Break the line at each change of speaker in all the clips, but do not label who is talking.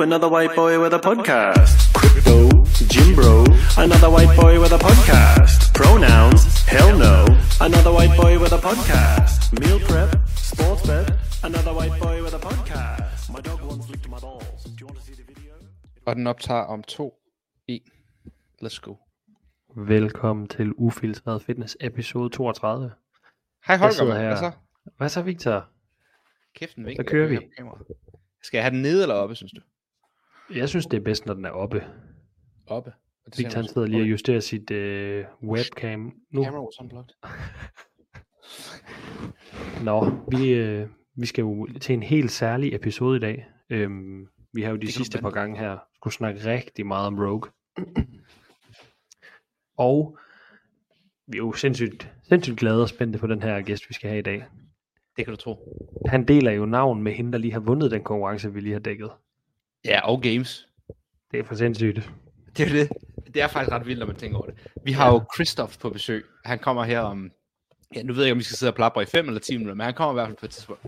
Ooh, another white boy with a podcast. Crypto, Jim Bro, another white boy with a podcast. Pronouns, hell no, another white boy with a podcast. Meal prep, sports bet, another white boy with a podcast. My dog once licked my balls. Do you want to see the video?
Og den optager om 2, 1. Let's go.
Velkommen til Ufiltreret Fitness episode 32.
Hej Holger,
her.
Hvad så?
Hvad så, Victor?
Kæften væk.
Så kører vi.
Skal jeg have den nede eller oppe, synes du?
Jeg synes, det er bedst, når den er oppe.
Oppe. Og det
Victor han sidder lige og justerer sit øh, webcam nu.
Camera was unplugged.
Nå, vi, øh, vi skal jo til en helt særlig episode i dag. Øhm, vi har jo de
du
sidste par gange her skulle snakke rigtig meget om Rogue. og vi er jo sindssygt, sindssygt glade og spændte på den her gæst, vi skal have i dag.
Det kan du tro.
Han deler jo navn med hende, der lige har vundet den konkurrence, vi lige har dækket.
Ja, og games.
Det er for sindssygt.
Det er jo det. Det er faktisk ret vildt, når man tænker over det. Vi har jo Christoph på besøg. Han kommer her om... Ja, nu ved jeg ikke, om vi skal sidde og plapre i 5 eller 10 minutter, men han kommer i hvert fald på et tidspunkt.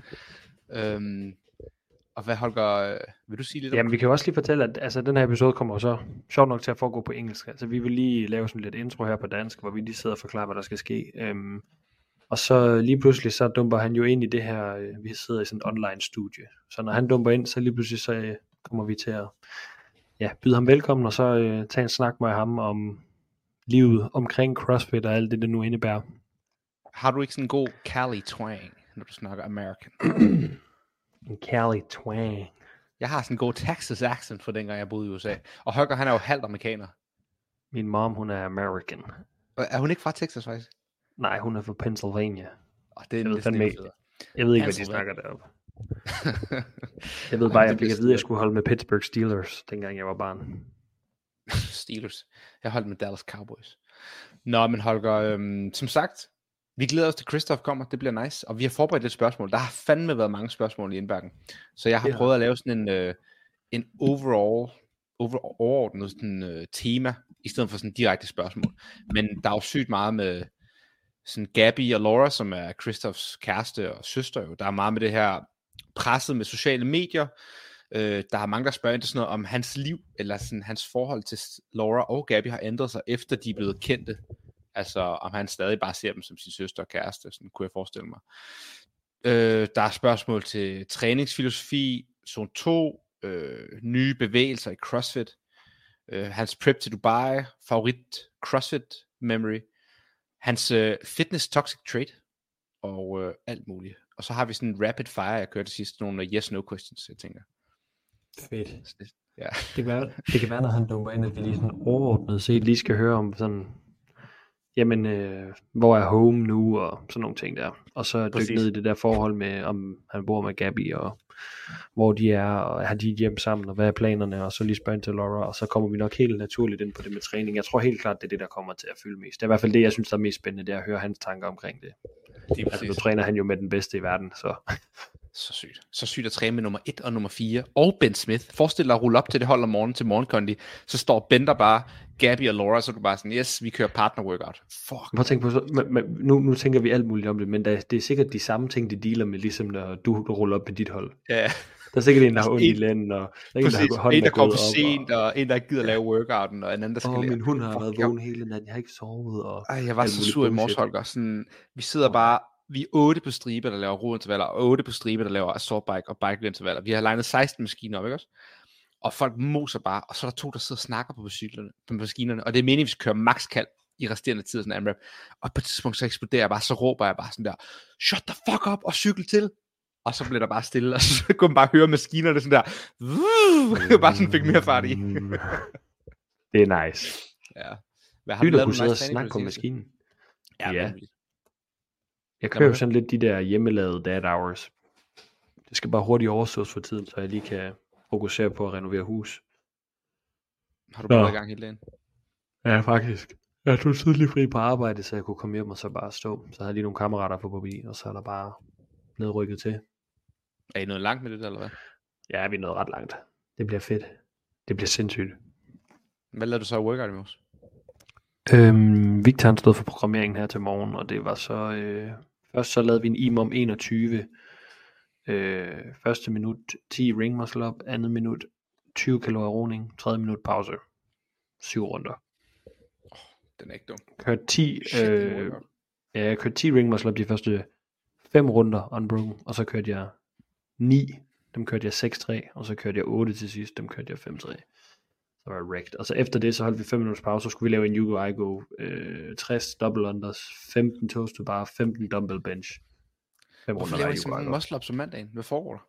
Øhm, og hvad, Holger, øh, vil du sige lidt om
Jamen, vi kan jo også lige fortælle, at altså, den her episode kommer så sjovt nok til at foregå på engelsk. Altså, vi vil lige lave sådan lidt intro her på dansk, hvor vi lige sidder og forklarer, hvad der skal ske. Øhm, og så lige pludselig, så dumper han jo ind i det her, øh, vi sidder i sådan et online studie. Så når han dumper ind, så lige pludselig, så øh, kommer vi til at ja, byde ham velkommen, og så øh, tage en snak med ham om livet omkring CrossFit og alt det, det nu indebærer.
Har du ikke sådan en god Cali twang, når du snakker American?
En Cali twang.
Jeg har sådan en god Texas accent fra dengang jeg boede i USA. Og Holger, han er jo halvt amerikaner.
Min mom, hun er American.
Er hun ikke fra Texas, faktisk?
Nej, hun er fra Pennsylvania.
Og det er
Jeg ved fandme. Jeg ved ikke, hvad de snakker deroppe. Jeg ved bare, jeg fik at vide, at jeg skulle holde med Pittsburgh Steelers, dengang jeg var barn.
Steelers. Jeg holdt med Dallas Cowboys. Nå, men Holger, øhm, som sagt, vi glæder os til, Christoph kommer. Det bliver nice. Og vi har forberedt lidt spørgsmål. Der har fandme været mange spørgsmål i indbakken. Så jeg har
Ja.
prøvet at lave sådan en, øh, en overall, over, overordnet sådan, øh, tema, i stedet for sådan direkte spørgsmål. Men der er jo sygt meget med sådan Gabby og Laura, som er Christophs kæreste og søster jo. Der er meget med det her presset med sociale medier. Øh, der er mange, der spørger ind til sådan noget om hans liv, eller sådan hans forhold til Laura og Gabby har ændret sig, efter de er blevet kendte. Altså, om han stadig bare ser dem som sin søster og kæreste, sådan kunne jeg forestille mig. Øh, der er spørgsmål til træningsfilosofi, zone 2, øh, nye bevægelser i CrossFit, øh, hans prep til Dubai, favorit CrossFit memory, hans øh, fitness toxic trait, og øh, alt muligt. Og så har vi sådan en rapid fire, jeg kørte sidst, nogle yes-no questions, jeg tænker.
Fedt.
Så det, ja.
Det kan, være, det kan være, når han dumper ind, at vi lige sådan overordnet set lige skal høre om sådan, jamen, øh, hvor er home nu, og sådan nogle ting der. Og så dykke ned i det der forhold med, om han bor med Gabby, og hvor de er, og har de hjem sammen, og hvad er planerne, og så lige spørge til Laura, og så kommer vi nok helt naturligt ind på det med træning. Jeg tror helt klart, det er det, der kommer til at fylde mest. Det er i hvert fald det, jeg synes, der er mest spændende, det er at høre hans tanker omkring det.
Er
Altså, nu træner han jo med den bedste i verden, så
Så sygt. Så sygt at træne med nummer 1 og nummer 4. Og Ben Smith. Forestil dig at rulle op til det hold om morgenen til morgenkondi. Så står Ben der bare, Gabby og Laura, så er du bare sådan, yes, vi kører partner workout. Fuck.
Prøv tænke på, så, nu, nu tænker vi alt muligt om det, men der, det er sikkert de samme ting, de dealer med, ligesom når du, du ruller op med dit hold.
Ja,
Der er sikkert en, der har ondt i
En-
lænden, og der er en, der, har hånden
En, der
er
kommer for sent, og en, der ikke gider lave workouten, og en anden, der skal
og,
lære.
min hund har været vågen hele natten, jeg har ikke sovet, og
Ej, jeg var så sur i morges. Holger. Sådan, vi sidder bare, vi er otte på stribe, der laver rointervaller, og otte på stribe, der laver assault bike og bike intervaller. Vi har legnet 16 maskiner op, ikke også? Og folk moser bare, og så er der to, der sidder og snakker på maskinerne, på maskinerne og det er meningen, at vi skal køre max kald i resterende tid, sådan en AMRAP. Og på et tidspunkt, så eksploderer jeg bare, så råber jeg bare sådan der, shut the fuck up, og cykel til. Og så bliver der bare stille, og så kunne man bare høre maskinerne sådan der, "Vuh!" bare sådan fik mere fart i.
Det er nice.
ja. Hvad
Sygt at
lavet
kunne sidde og snakke
til?
maskinen.
Ja,
Ja. Jeg kører jo sådan lidt de der hjemmelavede dad hours. Det skal bare hurtigt overstås for tiden, så jeg lige kan fokusere på at renovere hus.
Har du bare i gang hele dagen?
Ja, faktisk. Jeg tog tidligt fri på arbejde, så jeg kunne komme hjem og så bare stå. Så havde jeg lige nogle kammerater på forbi, og så er der bare nedrykket til.
Er I noget langt med det, eller hvad?
Ja, vi er nået ret langt. Det bliver fedt. Det bliver sindssygt.
Hvad lavede du så i workout i morges?
Øhm, Victor han stod for programmeringen her til morgen, og det var så... Øh, først så lavede vi en IMOM 21. Øh, første minut 10 ring muscle up, andet minut 20 kalorier roning, 30 minut pause, 7 runder.
Den er ikke dum.
Kørte 10,
Shit,
øh, ja, jeg kørte 10 ring muscle up de første 5 runder unbroken, og så kørte jeg 9, dem kørte jeg 6-3, og så kørte jeg 8 til sidst, dem kørte jeg 5-3. Så var jeg wrecked. Og så efter det, så holdt vi 5 minutters pause, så skulle vi lave en Yugo Igo, øh, 60 double unders, 15 toast to bar, 15 dumbbell bench. 5
Hvorfor laver I så mange
Igo.
muscle ups om mandagen? Hvad foregår der?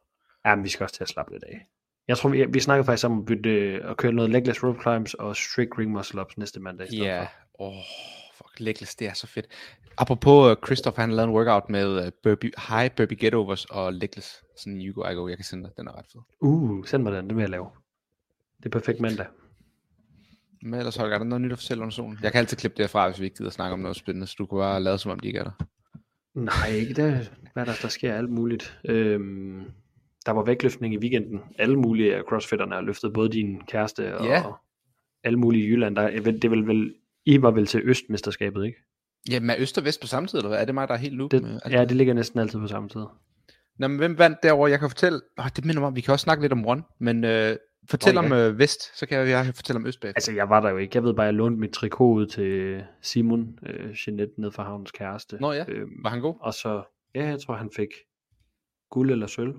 Ja, men vi skal også til at slappe lidt af. Jeg tror, vi, vi snakkede faktisk om at, bytte, øh, at køre noget legless rope climbs og strict ring muscle ups næste mandag. i
Ja,
for.
åh, fuck, legless, det er så fedt. Apropos uh, Christoph, han lavet en workout med uh, burpee, high burpee get-overs og legless. Sådan en Yugo Igo, jeg kan sende dig, den er ret fed.
Uh, send mig den, det vil jeg lave. Det er perfekt mandag.
Men ellers, Holger, er der noget nyt at fortælle under solen? Jeg kan altid klippe det fra, hvis vi ikke gider snakke om noget spændende, så du kan bare lade som om, de ikke er der.
Nej, ikke det. Hvad er der, der sker alt muligt. Øhm, der var vægtløftning i weekenden. Alle mulige af crossfitterne har løftet, både din kæreste og
Ja.
alle mulige i Jylland. Der, det vil vel, I var vel til Østmesterskabet, ikke?
Jamen, er Øst og Vest på samme tid, eller hvad? Er det mig, der er helt loop?
Det,
med alt
ja, det ligger næsten altid på samme tid.
Nå, men hvem vandt derovre? Jeg kan fortælle... Oh, det minder mig om, vi kan også snakke lidt om One, men øh, fortæl oh, om øh, Vest, så kan jeg, jeg fortælle om Øst bagefter.
Altså, jeg var der jo ikke. Jeg ved bare, jeg lånte mit trikot ud til Simon, øh, Jeanette, ned fra havnens kæreste.
Nå ja,
Øhm,
var han god?
og så, ja, jeg tror, han fik guld eller sølv.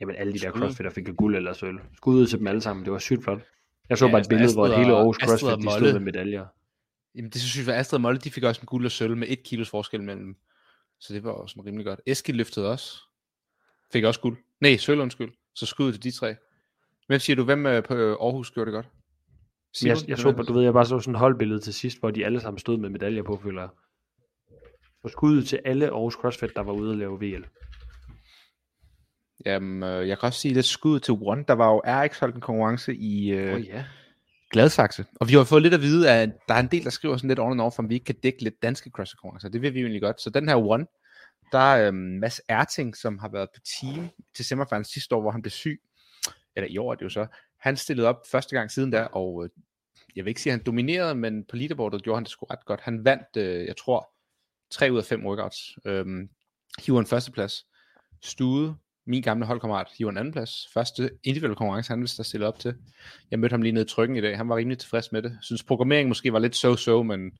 Jamen, alle de der
Skud.
crossfitter fik guld eller sølv. Skud ud til dem alle sammen. Det var sygt flot. Jeg så
Ja,
bare et billede, hvor hele Aarhus
Astrid
CrossFit, de stod med medaljer.
Jamen, det synes jeg, at Astrid og Molde, de fik også en guld og sølv med et kilos forskel mellem dem. Så det var også rimelig godt. Eskild løftede også. Fik også guld. Nej, sølv undskyld. Så skud til de tre. Hvem siger du, hvem øh, på øh, Aarhus gjorde det godt?
Men jeg, jeg så, bare- du ved, jeg bare så sådan et holdbillede til sidst, hvor de alle sammen stod med medaljer på, føler jeg. Så skud til alle Aarhus CrossFit, der var ude at lave VL.
Jamen, øh, jeg kan også sige lidt skud til One. Der var jo RX holdt en konkurrence i øh,
oh, ja.
Gladsaxe. Og vi har fået lidt at vide, at der er en del, der skriver sådan lidt on and off, om vi ikke kan dække lidt danske CrossFit-konkurrencer. Det vil vi jo egentlig godt. Så den her One, der er øhm, Mads Erting, som har været på team til semifinalen sidste år, hvor han blev syg. Eller i år er det jo så. Han stillede op første gang siden da, og øh, jeg vil ikke sige, at han dominerede, men på leaderboardet gjorde han det sgu ret godt. Han vandt, øh, jeg tror, tre ud af fem workouts. Øhm, hiver en førsteplads. Stude, min gamle holdkammerat, hiver en anden plads. Første individuelle konkurrence, han der stille op til. Jeg mødte ham lige nede i trykken i dag. Han var rimelig tilfreds med det. Synes programmeringen måske var lidt so-so, men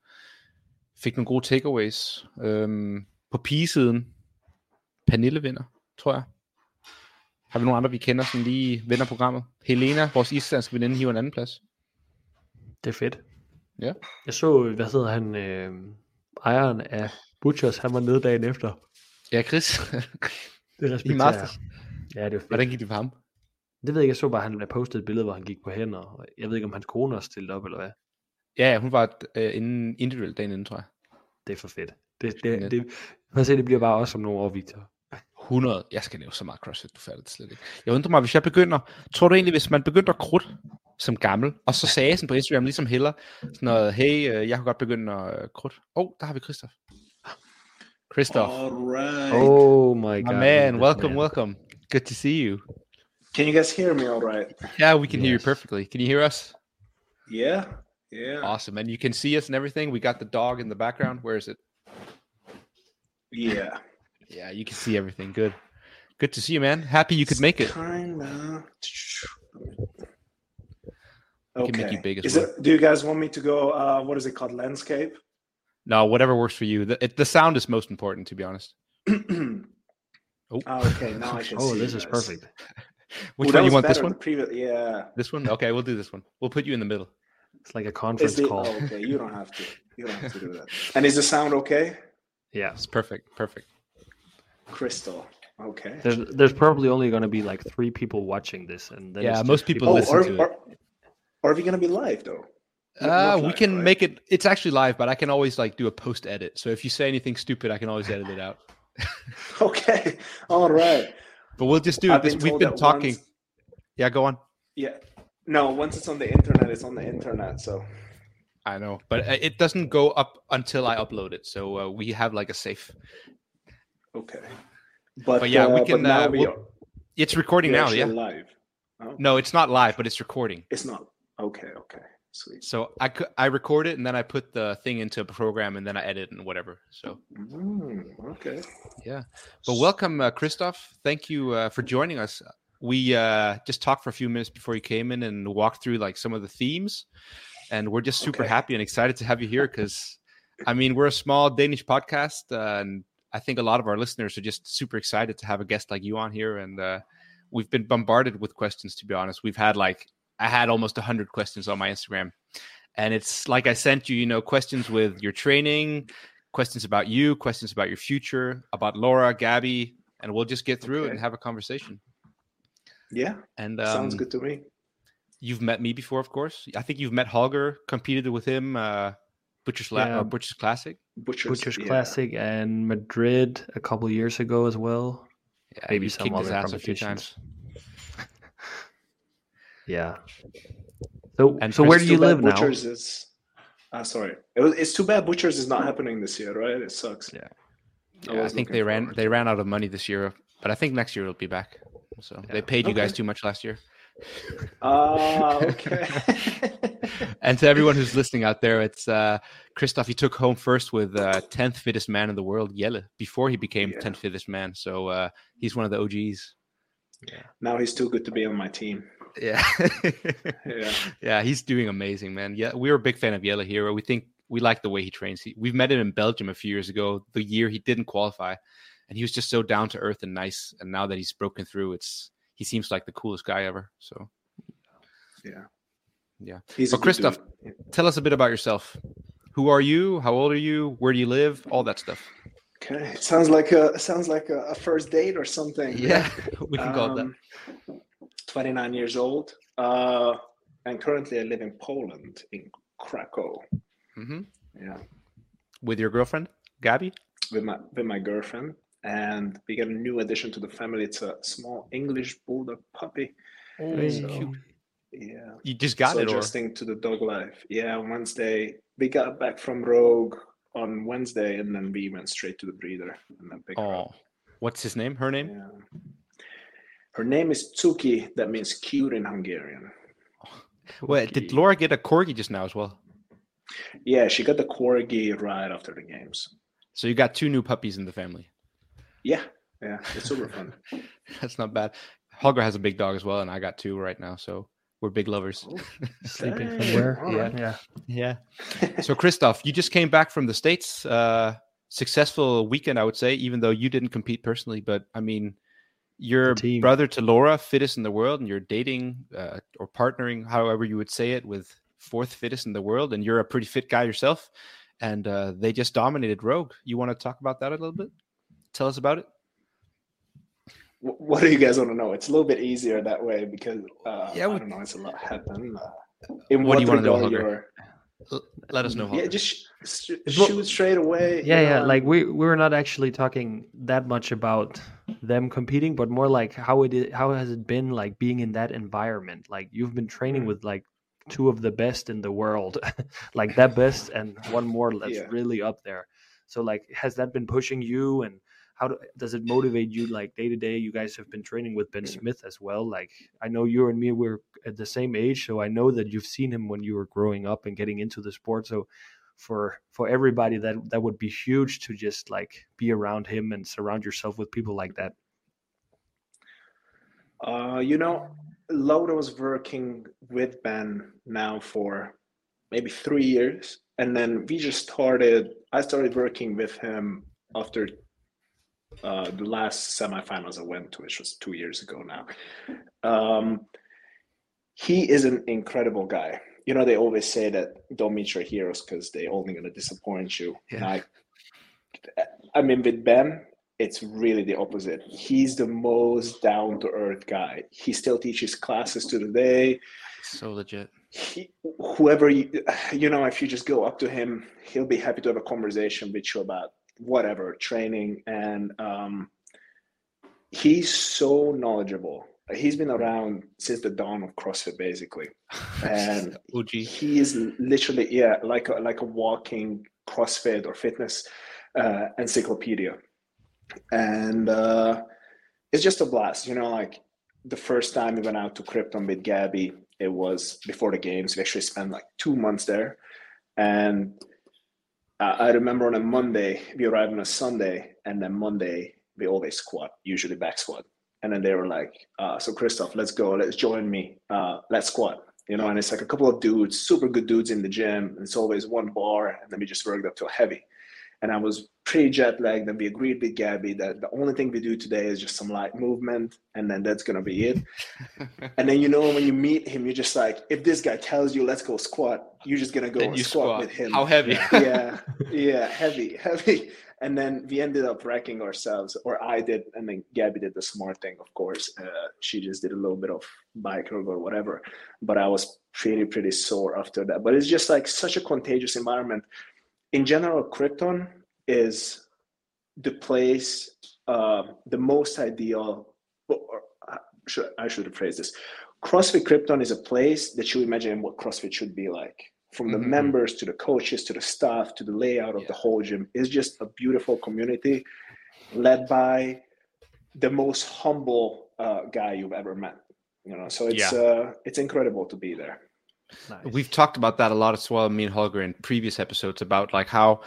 fik nogle gode takeaways. Øhm, på pigesiden, Pernille vinder, tror jeg. Har vi nogle andre, vi kender, som lige vinder programmet? Helena, vores islandske veninde, hiver en anden plads.
Det er fedt.
Ja.
Jeg så, hvad hedder han, øh, ejeren af Butchers, han var nede dagen efter.
Ja, Chris.
Det
respekterer Masters.
Ja, det var fedt.
Hvordan gik det for ham?
Det ved jeg ikke, jeg så bare, at han postede et billede, hvor han gik på hænder. og Jeg ved ikke, om hans kone også stillede op, eller hvad.
Ja, hun var øh, inden individuelt dagen inden, tror jeg.
Det er for fedt. Det, det, det, det, se, det bliver bare også om nogle år, Victor.
100. Jeg skal lave så meget CrossFit, du fatter det slet ikke. Jeg undrer mig, hvis jeg begynder... Tror du egentlig, hvis man begynder krudt som gammel, og så sagde sådan på Instagram, ligesom Heller, sådan noget, hey, øh, jeg kan godt begynde at øh, krudt. Åh, oh, der har vi Christoph. Christoph.
Right.
Oh my
My
god.
man,
this
welcome,
man.
welcome. Good to see you.
Can you guys hear me all right?
Yeah, we can hear you
Yes.
perfectly. Can you hear us?
Yeah. Yeah.
Awesome. And you can see us and everything. We got the dog in the background. Where is it?
Yeah.
Yeah, you can see everything. Good. Good to see you, man. Happy you could make it.
Kinda.
We can make
Okay.
you big as
Is
well.
it, do you guys want me to go? Uh, what is it called? Landscape.
No, whatever works for you. The, it, the sound is most important, to be honest. Oh,
Ah, okay. Now I can
Oh,
see
this is
guys.
perfect.
which
Ooh, that
one you want? This one?
than Previous, yeah.
This one? Okay, we'll do this one. We'll put you in the middle.
It's like a
Is
conference
the,
call.
oh, okay, you don't have to. You don't have to do that. And is the sound okay?
Yeah.
It's perfect. Perfect.
Crystal. Okay.
There's there's probably only going to be like three people watching this, and then
Yeah, most
just
people
Oh,
listen
are,
to it.
are, are we gonna be live though? Not-
Uh,
not
we can
right?
make it. It's actually live, but I can always like do a post edit. So if you say anything stupid, I can always edit it out.
Okay. All right.
But we'll just do it.
I've
This,
been
we've been talking.
once-
Yeah, go on.
Yeah. No, once it's on the internet, it's on the internet. So
I know, but uh, it doesn't go up until I upload it. So uh, we have like a safe.
Okay. But,
But yeah, we
uh,
can,
But now
uh,
we
we'll-
are
It's recording now. Yeah.
live. Oh,
No, it's not live, but it's recording.
it's not. Okay. Okay. Sweet.
So I I record it and then I put the thing into a program and then I edit and whatever. So
Mm, okay.
yeah. But welcome, uh, Kristof. Thank you uh, for joining us. we uh, just talked for a few minutes before you came in and walked through like some of the themes, and we're just super
Okay.
happy and excited to have you here because, I mean, we're a small Danish podcast, uh, and I think a lot of our listeners are just super excited to have a guest like you on here, and uh, we've been bombarded with questions. To be honest, we've had like I had almost hundred questions on my Instagram, and it's like I sent you, you know, questions with your training, questions about you, questions about your future, about Laura, Gabi, and we'll just get through it
Okay.
and have a conversation.
Yeah,
And um,
sounds good to me.
You've met me before, of course. I think you've met Holger, competed with him, uh, Butcher's La-
Yeah.
or Butcher's Classic.
Butcher's,
Butcher's
yeah.
Classic and Madrid a couple years ago as well.
Yeah,
Maybe
you've
some other
ass a few
competitions.
times.
Yeah. So
And
so where do you live now?
Butchers is. Ah, sorry. It was, it's too bad Butchers is not happening this year, right? It sucks.
Yeah.
I
Yeah, I
was
think they ran they ran out of money this year, but I think next year it'll be back. So they paid you guys too much last year.
Ah, okay.
And to everyone who's listening out there, it's uh Kristof. He took home first with uh, 10th fittest man in the world, Jelle, before he became
Yeah.
10th fittest man. So uh, he's one of the OGs.
now he's too good to be on my team.
Yeah.
Yeah.
yeah, he's doing amazing, man. Yeah, we're a big fan of Jelle here. We think we like the way he trains. He, we've met him in Belgium a few years ago, the year he didn't qualify, and he was just so down to earth and nice. And now that he's broken through, it's he seems like the coolest guy ever. So
Yeah.
Yeah.
He's good
Kristof-
dude.
Tell us a bit about yourself. Who are you? How old are you? Where do you live? All that stuff.
Okay. It sounds like a sounds like a, a first date or something.
Yeah, we can call it that.
Um, 29 years old. Uh, and currently I live in Poland, in Krakow.
hmm
Yeah.
With your girlfriend, Gabi?
With my with my girlfriend. And we got a new addition to the family. It's a small English bulldog puppy.
Hey.
So,
cute.
yeah.
You just got
so
it, or
adjusting to the dog life. Yeah, Wednesday we got back from Rogue on Wednesday, and then we went straight to the breeder and then picked her up.
oh, what's his name? Her name?
Yeah. Her name is Tsuki. That means cute in Hungarian.
Wait, did Laura get a corgi just now as well?
Yeah, she got the corgi right after the games.
So you got two new puppies in the family.
Yeah, yeah, it's super fun.
That's not bad. Holger has a big dog as well, and I got two right now, so we're big lovers.
Sleeping
Dang,
somewhere.
all
Yeah,
right.
yeah.
Yeah. So Kristof, you just came back from the states. Uh, successful weekend, I would say, even though you didn't compete personally. But I mean, you're brother to Laura, fittest in the world, and you're dating uh, or partnering, however you would say it, with fourth fittest in the world, and you're a pretty fit guy yourself. And uh, they just dominated Rogue. You want to talk about that a little bit? Tell us about it.
What do you guys want to know? It's a little bit easier that way because uh,
Yeah,
I don't know. It's a lot happen. Uh, in
What do you wanna know,
regard
Holger? let us know.
Yeah, just sh- sh- shoot straight away.
Yeah, yeah.
know,
Like we we were not actually talking that much about them competing, but more like how it is, how has it been like being in that environment? Like you've been training
Mm.
with like two of the best in the world, like that best and one more that's
Yeah.
really up there. So like, has that been pushing you and? How do, does it motivate you like day to day? You guys have been training with Ben Smith as well. Like I know you and me were at the same age, so I know that you've seen him when you were growing up and getting into the sport. So for for everybody that that would be huge to just like be around him and surround yourself with people like that
Uh, you know, was working with Ben now for maybe three years, and then we just started. I started working with him after uh, the last semifinals I went to, which was two years ago now. Um, he is an incredible guy. You know, they always say that don't meet your heroes because they're only going to disappoint you. And
Yeah.
I, I mean, with Ben, it's really the opposite. He's the most down to earth guy. He still teaches classes to the day.
So legit.
He, whoever you, you know, if you just go up to him, he'll be happy to have a conversation with you about whatever training. And um, he's so knowledgeable. He's been around since the dawn of CrossFit, basically. And
OG.
he is literally yeah like a, like a walking crossfit or fitness uh, encyclopedia and uh, it's just a blast you know like the first time we went out to krypton with gabi it was before the games we actually spent like two months there and uh, i remember on a monday we arrived on a sunday and then monday we always squat usually back squat and then they were like, uh, "So Kristof, let's go. Let's join me. Uh, let's squat." You know, and it's like a couple of dudes, super good dudes in the gym. And it's always one bar, and then we just worked up to a heavy. And I was pretty jet lagged, and we agreed with Gabi that the only thing we do today is just some light movement, and then that's gonna be it. and then you know when you meet him, you're just like, if this guy tells you let's go squat, you're just gonna go and
you
squat,
squat.
with him.
How heavy?
yeah, yeah, heavy, heavy. And then we ended up wrecking ourselves, or I did, and then Gabi did the smart thing, of course. Uh, she just did a little bit of bike or whatever, but I was pretty, pretty sore after that. But it's just like such a contagious environment. In general, Krypton is the place, uh, the most ideal, or, should, I should phrase this. CrossFit Krypton is a place that you imagine what CrossFit should be like. From the
Mhm.
members to the coaches to the staff to the layout of the whole gym. It's just a beautiful community led by the most humble uh, guy you've ever met you know? So it's uh, it's incredible to be there
Nice.
We've talked about that a lot as well, me and Holger, in previous episodes about like how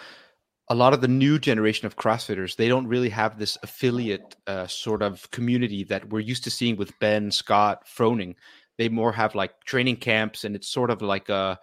a lot of the new generation of CrossFitters they don't really have this affiliate uh, sort of community that we're used to seeing with Ben, Scott, Froning. They more have like training camps, and it's sort of like a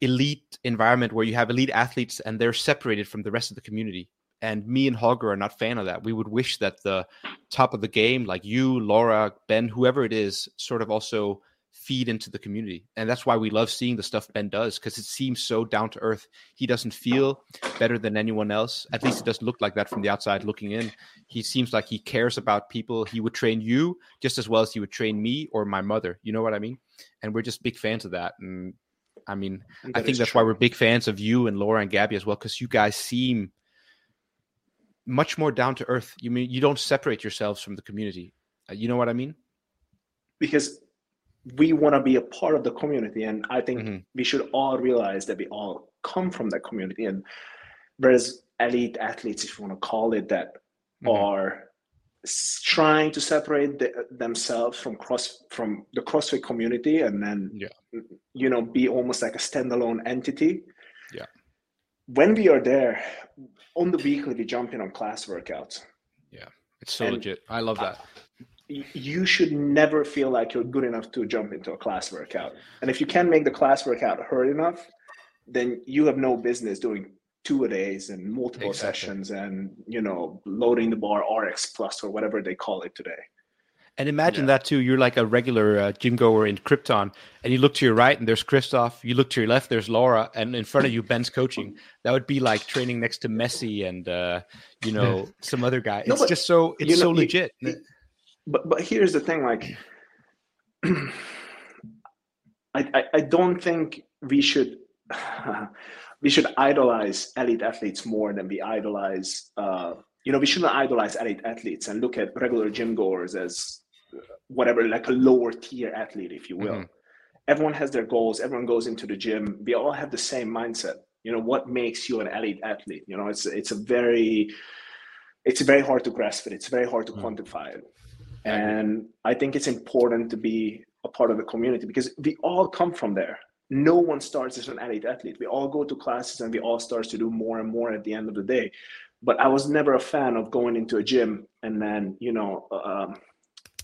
elite environment where you have elite athletes and they're separated from the rest of the community. And me and Holger are not fan of that. We would wish that the top of the game, like you, Laura, Ben, whoever it is, sort of also feed into the community. And that's why we love seeing the stuff Ben does because it seems so down to earth. He doesn't feel better than anyone else. At least it doesn't look like that from the outside looking in. He seems like he cares about people. He would train you just as well as he would train me or my mother. You know what I mean? And we're just big fans of that. And I mean, I think that's
true.
why we're big fans of you and Laura and Gabi as well, because you guys seem much more down to earth. You mean you don't separate yourselves from the community. Uh, You know what I mean?
because we want to be a part of the community and i think
Mhm.
we should all realize that we all come from that community and whereas elite athletes if you want to call it that
Mhm.
are trying to separate the, themselves from cross from the crossfit community and then
Yeah.
you know be almost like a standalone entity
Yeah.
when we are there on the weekly we jump in on class workouts Yeah.
It's so
And-
legit. I love that.
Y- you should never feel like you're good enough to jump into a class workout. And if you can't make the class workout hurt enough, then you have no business doing two a days and multiple
Exactly.
sessions and you know loading the bar RX plus or whatever they call it today.
And imagine
Yeah.
that too. You're like a regular uh, gym goer in Krypton, and you look to your right, and there's Kristof. You look to your left, there's Laura, and in front of you, Ben's coaching. That would be like training next to Messi and uh, you know some other guy.
No,
It's
but
just so it's
you know,
so
you-
legit.
But but here's the thing, like I, I, I don't think we should we should idolize elite athletes more than we idolize uh, you know we shouldn't idolize elite athletes and look at regular gym goers as uh, whatever like a lower tier athlete if you will
Mhm.
everyone has their goals everyone goes into the gym we all have the same mindset you know what makes you an elite athlete you know it's it's a very it's very hard to grasp it it's very hard to
Mm.
quantify it. And i think it's important to be a part of the community because we all come from there. No one starts as an elite athlete. We all go to classes and we all start to do more and more at the end of the day. But i was never a fan of going into a gym and then you know um,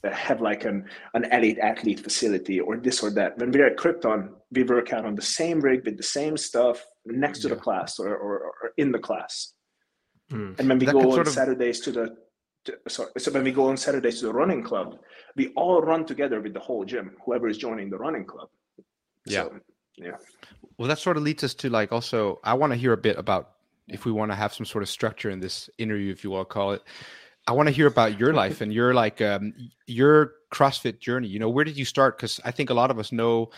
have like an, an elite athlete facility or this or that. When we're at krypton we work out on the same rig with the same stuff next to the class or, or, or in the class.
Hmm.
and when we
That
go on
sort of-
Saturdays to the, to, sorry, so when we go on Saturdays to the running club, we all run together with the whole gym, whoever is joining the running club.
Yeah.
So, yeah.
Well, that sort of leads us to like also, I want to hear a bit about if we want to have some sort of structure in this interview, if you to call it. I want to hear about your life and your like um, your CrossFit journey. You know, where did you start? Because I think a lot of us know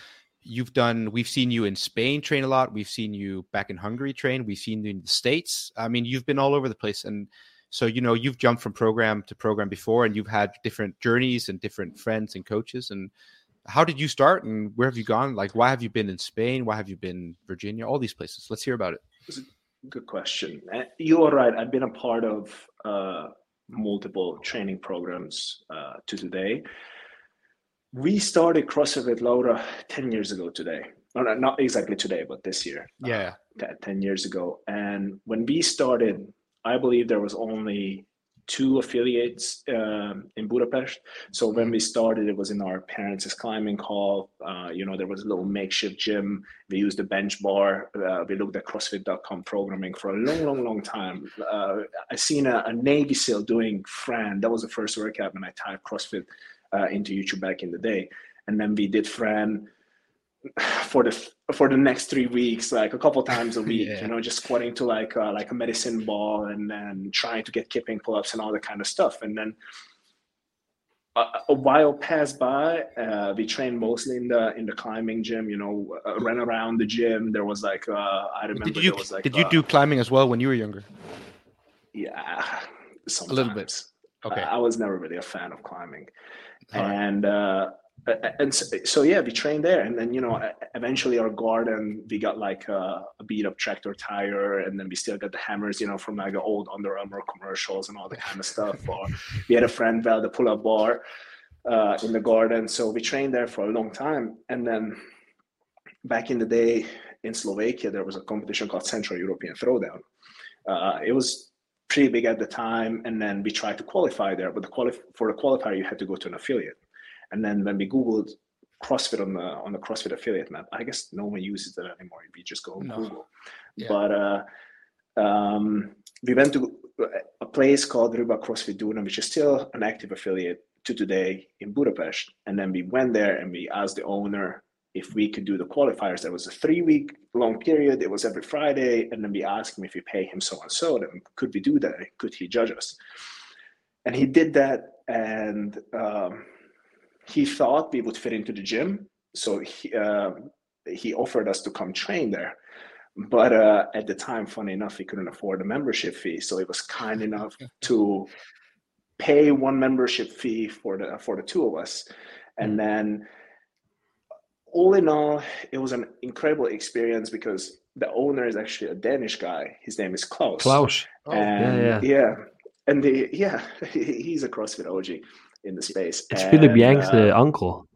you've done. We've seen you in Spain train a lot. We've seen you back in Hungary train. We've seen you in the states. I mean, you've been all over the place, and so you know you've jumped from program to program before, and you've had different journeys and different friends and coaches. And how did you start, and where have you gone? Like, why have you been in Spain? Why have you been Virginia? All these places. Let's hear about it.
Good question. Uh, You are right. I've been a part of uh, multiple training programs uh, to today. We started CrossFit with Laura 10 years ago today. No, no, not exactly today, but this year.
Yeah.
uh, te- 10 years ago. And when we started, I believe there was only two affiliates um, in Budapest. So when we started, it was in our parents' climbing hall. Uh, you know, there was a little makeshift gym. We used a bench bar. Uh, we looked at CrossFit.com programming for a long, long, long time. Uh, I seen a, a, Navy SEAL doing Fran. That was the first workout when I typed CrossFit uh, into YouTube back in the day. And then we did Fran for the for the next three weeks, like a couple times a week, yeah. you know, just squatting to like uh, like a medicine ball and then trying to get kipping pull-ups and all that kind of stuff. And then a, a while passed by. Uh, we trained mostly in the in the climbing gym. You know, uh, ran around the gym. There was like uh, I remember
did you,
there was like
did you do climbing as well when you were younger?
Yeah, sometimes.
a little bit. Okay,
I, I was never really a fan of climbing, all and. Right and so, so, yeah we trained there. And then you know eventually our garden we got like a, a, beat up tractor tire. And then we still got the hammers you know from like old Under Armour commercials and all that kind of stuff. Or we had a friend well the pull-up bar uh, in the garden. So we trained there for a long time. And then back in the day in Slovakia there was a competition called Central European Throwdown. Uh, it was pretty big at the time. And then we tried to qualify there. But the quali- for the qualifier you had to go to an affiliate and then when we Googled CrossFit on the on the CrossFit affiliate map, I guess no one uses that anymore. We just go no. Google. Yeah. But uh, um, we went to a place called Ryba CrossFit Duna, which is still an active affiliate to today in Budapest. And then we went there and we asked the owner if we could do the qualifiers. There was a three week long period. It was every Friday. And then we asked him if we pay him so and so, then could we do that? Could he judge us? And he did that. And um, he thought we would fit into the gym, so he uh, he offered us to come train there. But uh, at the time, funny enough, he couldn't afford a membership fee, so he was kind enough to pay one membership fee for the for the two of us, and then all in all, it was an incredible experience because the owner is actually a Danish guy. His name is Klaus.
Klaus.
Oh, and yeah, yeah. yeah. And the, yeah, he's a CrossFit OG in the space.
It's and, Philip Yang's uh, uncle.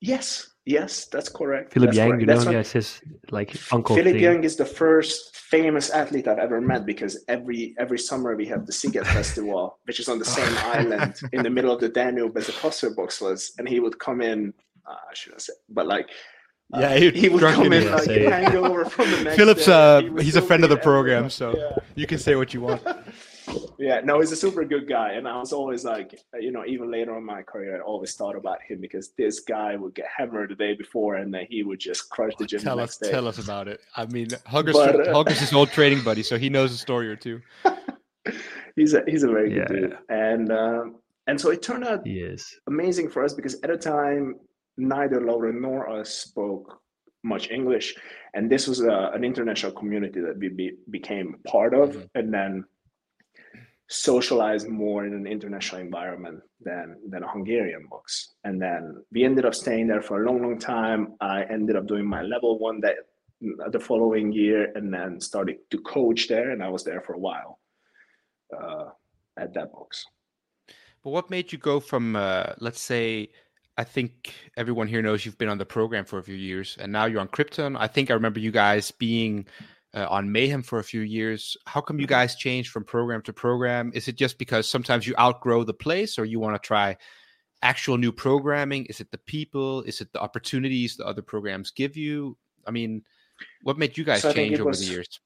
Yes, yes, that's correct.
Philip
that's
Yang,
correct.
you know, yeah, it's his like uncle.
Philip
thing.
Yang is the first famous athlete I've ever met because every every summer we have the Sziget Festival, which is on the same island in the middle of the Danube as the CrossFit box was, and he would come in. Uh, I shouldn't say, but like
uh, yeah, he,
he would come in like hang over from the next
Philip's uh, he he's a friend of the program, so yeah. you can say what you want
yeah, no, he's a super good guy, and I was always like, you know, even later in my career, I always thought about him because this guy would get hammered the day before, and then he would just crush the gym.
Tell
the
us,
day.
tell us about it. I mean, Holger's, but, uh, Holger's his old training buddy, so he knows a story or two.
he's a he's a very good yeah. dude, and um, and so it turned out
yes.
amazing for us because at the time neither Laura nor us spoke much English, and this was a, uh, an international community that we be, became part of, mm-hmm. and then socialize more in an international environment than than a Hungarian box. And then we ended up staying there for a long, long time. I ended up doing my level one that the following year, and then started to coach there. And I was there for a while uh, at that box.
But what made you go from, uh, let's say, I think everyone here knows you've been on the program for a few years, and now you're on Krypton. I think I remember you guys being uh, on Mayhem for a few years. How come you mm-hmm. guys change from program to program? Is it just because sometimes you outgrow the place, or you want to try actual new programming? Is it the people? Is it the opportunities the other programs give you? I mean, what made you guys so change over was, the years?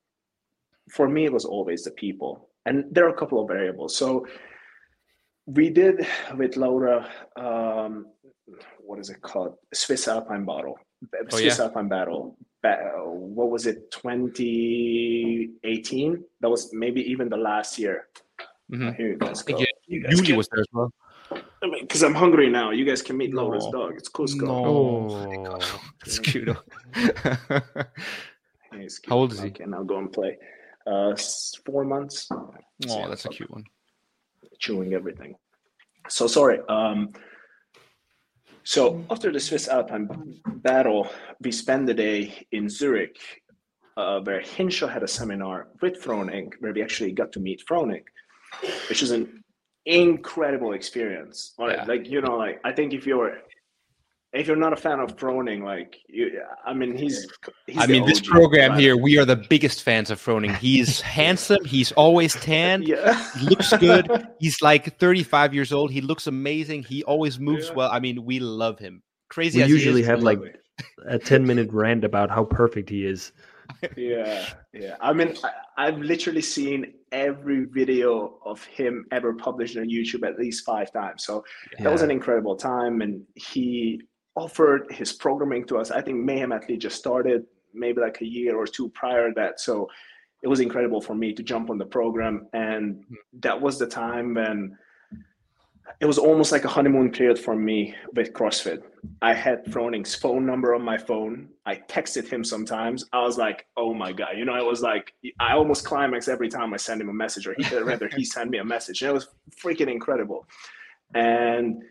For me, it was always the people, and there are a couple of variables. So we did with Laura, um, what is it called? Swiss Alpine Battle. Oh, Swiss yeah? Alpine Battle what was it 2018 that was maybe even the last year
mm-hmm. here you guys go. Yeah, you guys Yuli was there as well
because I mean, I'm hungry now. You guys can meet no. Laura's dog. It's Cusco.
No, oh, that's cute.
hey, cute.
How old is he?
Okay, now go and play. Uh, four months.
Oh, yeah, that's a cute one.
Chewing everything. So sorry. Um, so after the Swiss Alpine battle, we spent the day in Zurich, uh, where Hinshaw had a seminar with Froning, where we actually got to meet Froning, which is an incredible experience. Yeah. Like you know, like I think if you're if you're not a fan of Froning, like you, I mean, he's. he's
I mean, this program here, we are the biggest fans of Froning. He's handsome. He's always tan.
Yeah,
He looks good. He's like 35 years old. He looks amazing. He always moves
Yeah.
well. I mean, we love him. Crazy
We
as he
usually
is,
have, like,
love.
A 10 minute rant about how perfect he is.
yeah, yeah. I mean, I, I've literally seen every video of him ever published on YouTube at least five times. So that was an incredible time, and he offered his programming to us. I think Mayhem Athlete just started maybe like a year or two prior to that, so it was incredible for me to jump on the program, and hmm. that was the time when it was almost like a honeymoon period for me with CrossFit. I had Froning's phone number on my phone. I texted him sometimes. I was like, "Oh my god!" You know, I was like, I almost climax every time I send him a message, or he rather he sent me a message. And it was freaking incredible. And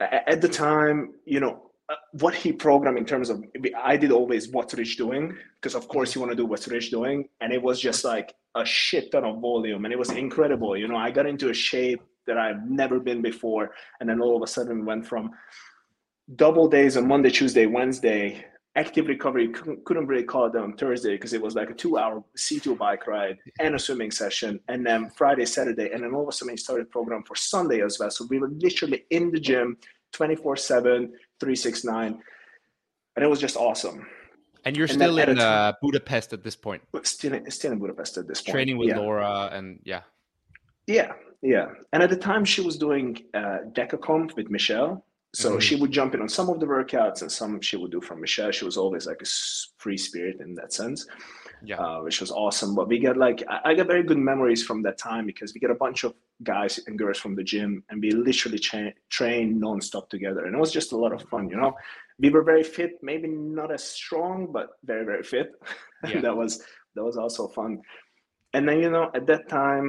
at the time, you know, uh, what he programmed in terms of, I did always what's Rich doing because of course you want to do what's Rich doing, and it was just like a shit ton of volume, and it was incredible. You know, I got into a shape that I've never been before, and then all of a sudden went from double days on Monday, Tuesday, Wednesday. Active recovery couldn't, couldn't really call it on Thursday because it was like a two-hour C2 bike ride and a swimming session, and then Friday, Saturday, and then all of a sudden he started program for Sunday as well. So we were literally in the gym 24/7, 369, and it was just awesome.
And you're
and
still in uh, Budapest at this point,
But still, in- still in Budapest at this point.
training with
yeah.
Laura, and yeah.
Yeah, yeah. And at the time, she was doing uh, Decacomp with Michelle. So
Mhm.
she would jump in on some of the workouts, and some she would do from Michelle. She was always like a free spirit in that sense,
Yeah.
uh, which was awesome. But we got like I, I got very good memories from that time because we got a bunch of guys and girls from the gym, and we literally cha- trained nonstop together, and it was just a lot of fun. You know, we were very fit, maybe not as strong, but very very fit.
Yeah.
that was that was also fun. And then you know, at that time,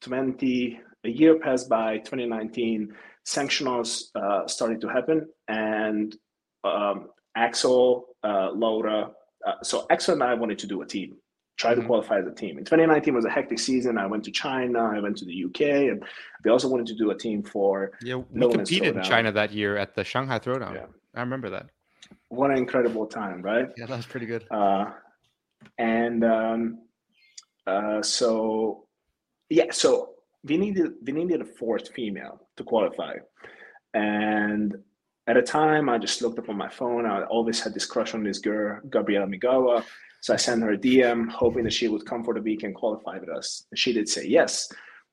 20 a year passed by 2019 sanctionals uh, started to happen and um, axel uh, laura uh, so axel and i wanted to do a team try to
Mhm.
qualify as a team in 2019 was a hectic season i went to china i went to the uk and we also wanted to do a team for
Yeah, we
No
competed in. China that year at the Shanghai Throwdown.
Yeah.
I remember that.
what an incredible time right
Yeah, that was pretty good.
uh, and um, uh, so yeah so we needed we needed a fourth female to qualify. And at a time i just looked up on my phone i always had this crush on this girl gabriela migała. So i sent her a dm hoping that she would come for the week and qualify with us. And she did say yes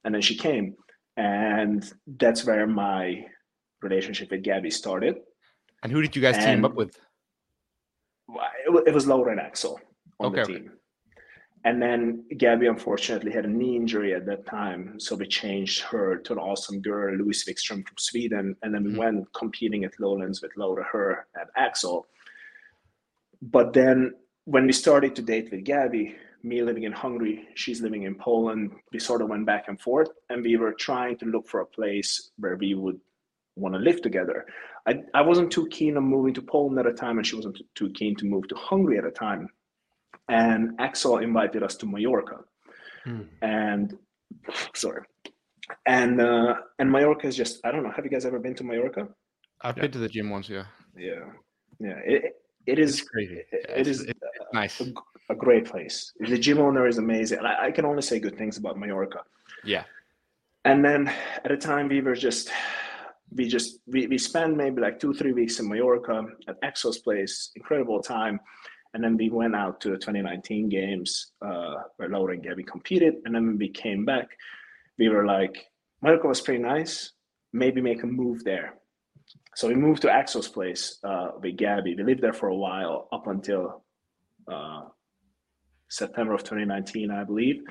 and then she came. And that's where my relationship with gabi started.
And who did you guys team up with?
it was Laura and Axel on
Okay,
the
okay.
And then Gabi unfortunately had a knee injury at that time, so we changed her to an awesome girl, Louise Wikström from Sweden, and then we
Mhm.
went competing at Lowlands with Laura, her, and Axel. But then when we started to date with Gabi, me living in Hungary, she's living in Poland, we sort of went back and forth, and we were trying to look for a place where we would want to live together. I, I wasn't too keen on moving to Poland at a time, and she wasn't too keen to move to Hungary at a time. And Axel invited us to Mallorca,
Hmm.
and sorry, and uh, and Mallorca is just I don't know. Have you guys ever been to Mallorca?
I've
Yeah.
been to the gym once. Yeah,
Yeah, yeah. It it is
it's crazy.
it-
Yeah,
it
it's,
is
it's nice.
a great place. The gym owner is amazing. I, I can only say good things about Mallorca.
Yeah,
And then at a time we were just we just we, we spent maybe like two three weeks in Mallorca at Axel's place, incredible time. And then we went out to the 2019 games uh, where Laura and Gabi competed. And then when we came back, we were like, Mallorca was pretty nice. Maybe make a move there. So we moved to Axel's place uh, with Gabi. We lived there for a while up until uh, September of 2019, I believe.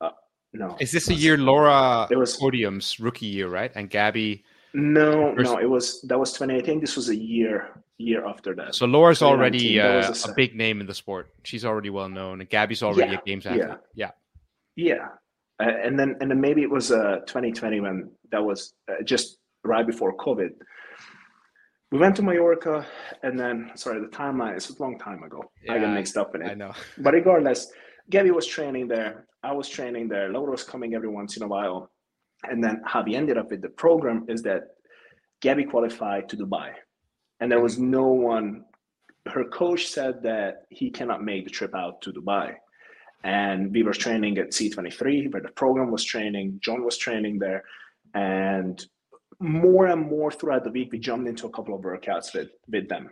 Uh, no,
is this a year Laura
It was-
podiums rookie year, right? And Gabi.
No,
First-
no, it was that was 2018. This was a year year after that.
So Laura's already uh,
se-
a big name in the sport. She's already well known, and Gabi's already
Yeah,
a games
yeah.
athlete. Yeah,
yeah, uh, and then and then maybe it was uh 2020 when that was uh, just right before COVID. We went to Mallorca, and then sorry, the timeline is a long time ago. I
Yeah,
got mixed up in it.
I know.
But regardless, Gabi was training there. I was training there. Laura was coming every once in a while. And then how we ended up with the program is that Gabi qualified to Dubai. and there was mm-hmm. no one. Her coach said that he cannot make the trip out to Dubai, and we were training at C23, where the program was training. John was training there, and more and more throughout the week, we jumped into a couple of workouts with with them,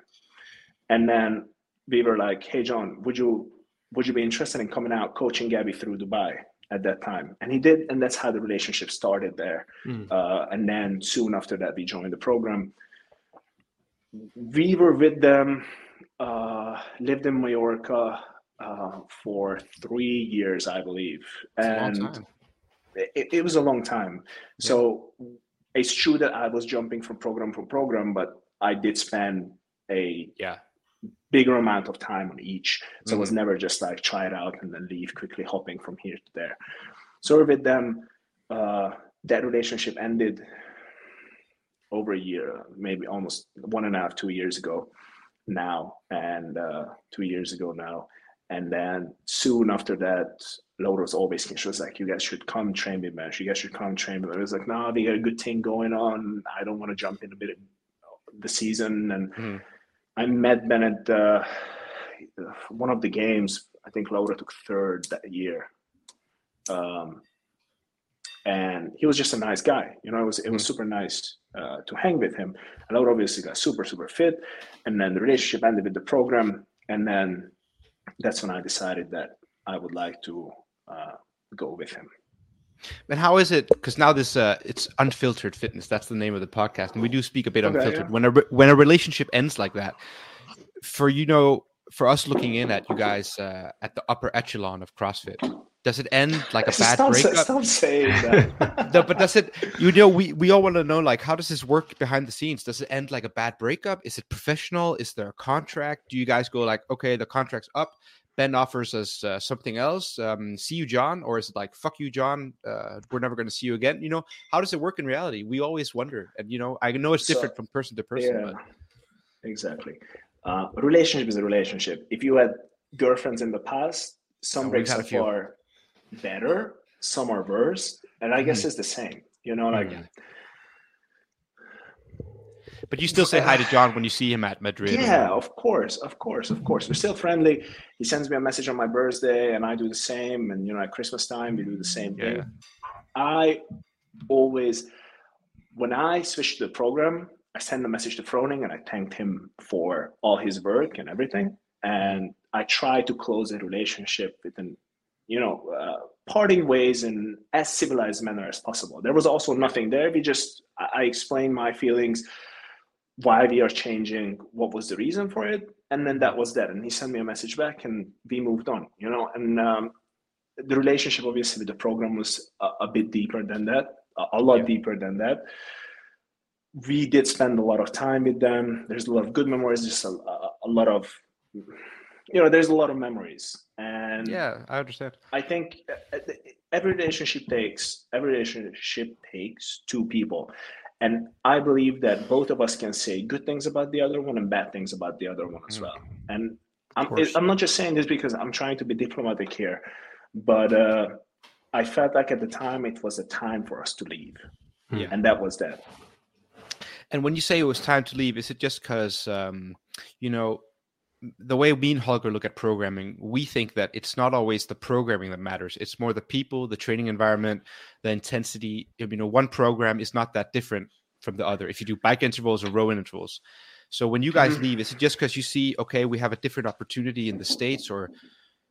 and then we were like, "Hey, John, would you would you be interested in coming out coaching Gabi through Dubai?" At that time, and he did, and that's how the relationship started there.
Mm.
Uh, and then soon after that, we joined the program. We were with them, uh, lived in Mallorca uh, for three years, I believe, and it, it was a long time. So it's true that I was jumping from program to program, but I did spend a
Yeah.
Bigger amount of time on each. So it was
Mm-hmm.
never just like try it out and then leave quickly, hopping from here to there. So with them, uh, that relationship ended over a year, maybe almost one and a half, two years ago now, and uh, two years ago now. And then soon after that, Laura was always she was like, "You guys should come train me, man. You guys should come train me." I was like, "No, we got a good thing going on. I don't want to jump in a bit of the season." And
Mhm.
I met Bennett uh, one of the games. I think Laura took third that year, um, and he was just a nice guy. You know, it was it was super nice uh, to hang with him. And Laura obviously got super super fit, and then the relationship ended with the program, and then that's when I decided that I would like to uh, go with him.
And how is it? Because now this uh, it's unfiltered fitness. That's the name of the podcast, and we do speak a bit
Okay,
unfiltered.
yeah.
When a re- when a relationship ends like that, for you know, for us looking in at you guys uh, at the upper echelon of CrossFit, does it end like a bad
stop,
breakup?
stop saying that.
no, but does it? You know, we we all want to know like how does this work behind the scenes? Does it end like a bad breakup? Is it professional? Is there a contract? Do you guys go like, okay, the contract's up. Ben offers us uh, something else. Um, see you, John, or is it like fuck you, John? Uh, we're never going to see you again. You know, how does it work in reality? We always wonder, and you know, I know it's
So-
different from person to person.
yeah,
But
exactly. Uh, relationship is a relationship. If you had girlfriends in the past, some
we've
breakups are better, some are worse, and I guess
Mhm.
it's the same. You know, like
Mhm. But you still say hi to John when you see him at Madrid.
Yeah, of course, of course, of course. We're still friendly. He sends me a message on my birthday, and I do the same. And you know, at Christmas time, we do the same thing.
Yeah.
I always, when I switch to the program, I send a message to Froning and I thanked him for all his work and everything. And I try to close a relationship within, you know, uh, parting ways in as civilized manner as possible. There was also nothing there. We just, I, I explained my feelings, why we are changing, what was the reason for it, and then that was that. And he sent me a message back, and we moved on. You know, and um, the relationship obviously with the program was a, a bit deeper than that, a, a lot
Yeah.
deeper than that. We did spend a lot of time with them. There's a lot of good memories. Just a, a, a lot of, you know, there's a lot of memories, and
yeah, I understand.
I think uh, uh, every relationship takes every relationship takes two people, and I believe that both of us can say good things about the other one and bad things about the other one as
Mm.
well. And I'm
course.
I'm not just saying this because I'm trying to be diplomatic here, but uh, I felt like at the time it was a time for us to leave,
Yeah.
and that was that.
And when you say it was time to leave, is it just because, um, you know, the way me and Holger look at programming, we think that it's not always the programming that matters. It's more the people, the training environment, the intensity. You know, one program is not that different from the other. If you do bike intervals or row intervals. So when you guys
Mhm.
leave, is it just because you see, okay, we have a different opportunity in the States or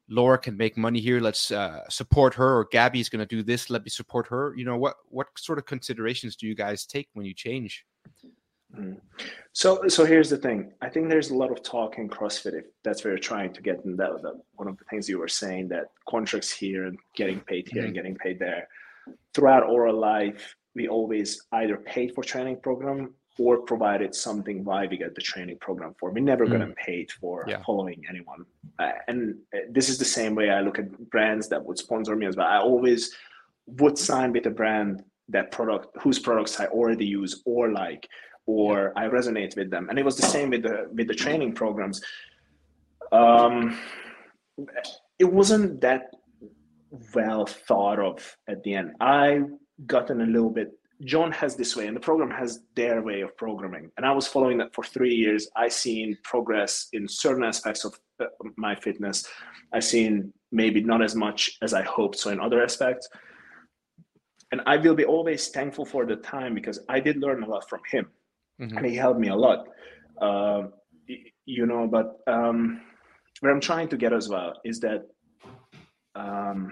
Laura can make money here. Let's uh, support her, or Gabi is going to do this. Let me support her. You know what? What sort of considerations do you guys take when you change?
Mm. So, so here's the thing. I think there's a lot of talk in CrossFit. If that's where you're trying to get, and that, that one of the things you were saying that contracts here and getting paid here and getting paid there. Throughout our life, we always either paid for training program or provided something why we get the training program for. We never got paid for
Yeah.
following anyone. Uh, and uh, this is the same way I look at brands that would sponsor me as well. I always would sign with a brand that product whose products I already use or like or I resonate with them. And it was the same with the with the training programs. Um, it wasn't that well thought of at the end. I gotten a little bit John has this way, and the program has their way of programming. And I was following that for three years. I seen progress in certain aspects of uh, my fitness. I seen maybe not as much as I hoped, so in other aspects. And I will be always thankful for the time because I did learn a lot from him,
Mhm.
and he helped me a lot. Uh, you know, but um, what I'm trying to get as well is that um,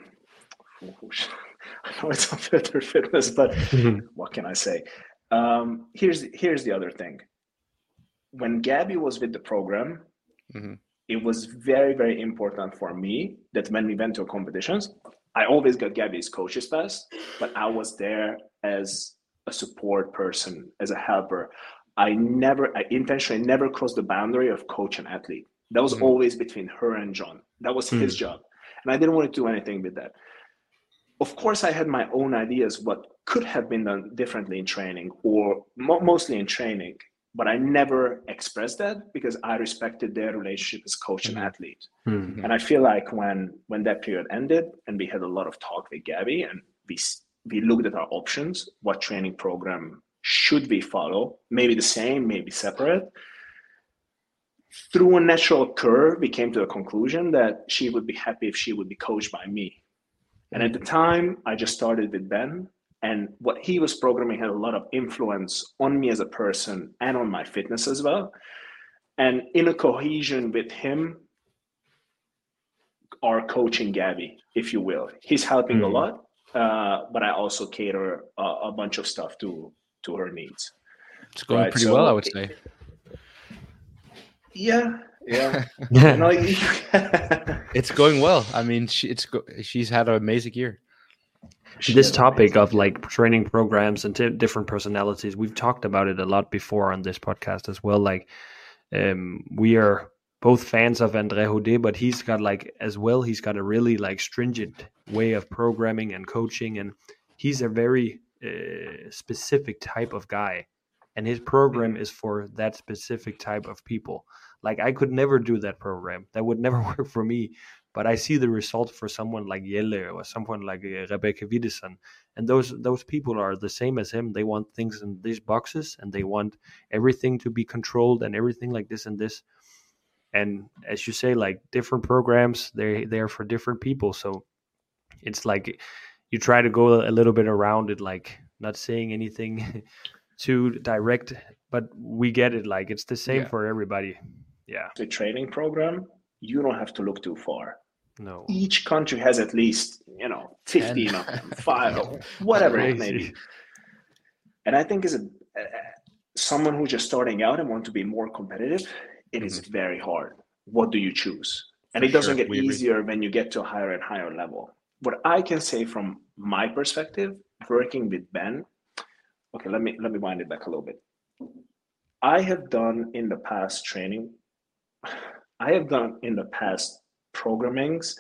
I know it's unfiltered fitness, but what can I say? Um, here's here's the other thing. When Gabi was with the program,
Mhm.
it was very very important for me that when we went to competitions, I always got Gabi's coaches pass, but I was there as a support person, as a helper. I never, I intentionally never crossed the boundary of coach and athlete. That was
Mhm.
always between her and John. That was his job, and I didn't want to do anything with that of course i had my own ideas what could have been done differently in training or mo- mostly in training but i never expressed that because i respected their relationship as coach and
Mhm.
athlete
Hmm.
and i feel like when when that period ended and we had a lot of talk with gabi and we we looked at our options what training program should we follow maybe the same maybe separate through a natural curve we came to the conclusion that she would be happy if she would be coached by me and at the time, I just started with Ben, and what he was programming had a lot of influence on me as a person and on my fitness as well. And in a cohesion with him, our coaching Gabi, if you will, he's helping a
Mm.
lot, uh, but I also cater a, a bunch of stuff to to her needs.
It's going
Right,
pretty
so
well, I would say.
Yeah, yeah.
Yeah.
no,
It's going well. I mean, she, it's go- she's had an amazing year.
this topic of like training programs and t- different personalities we've talked about it a lot before on this podcast as well like um we are both fans of Andre Hode but he's got like as well he's got a really like stringent way of programming and coaching and he's a very uh, specific type of guy and his program is for that specific type of people like I could never do that program that would never work for me but I see the result for someone like Jelle or someone like uh, Rebecca Widdesen. And those those people are the same as him. They want things in these boxes and they want everything to be controlled and everything like this and this. And as you say, like different programs, they they're for different people. So it's like you try to go a little bit around it, like not saying anything too direct, but we get it. Like it's the same
Yeah.
for everybody. Yeah.
the training program, you don't have to look too far.
No.
each country has at least you know 15 of them five or whatever it may be and i think as a uh, someone who's just starting out and want to be more competitive it is mm-hmm. very hard. What do you choose? And
For
it doesn't
sure,
get
we agree.
easier when you get to a higher and higher level. What i can say from my perspective working with ben okay let me let me wind it back a little bit. I have done in the past training i have done in the past programmings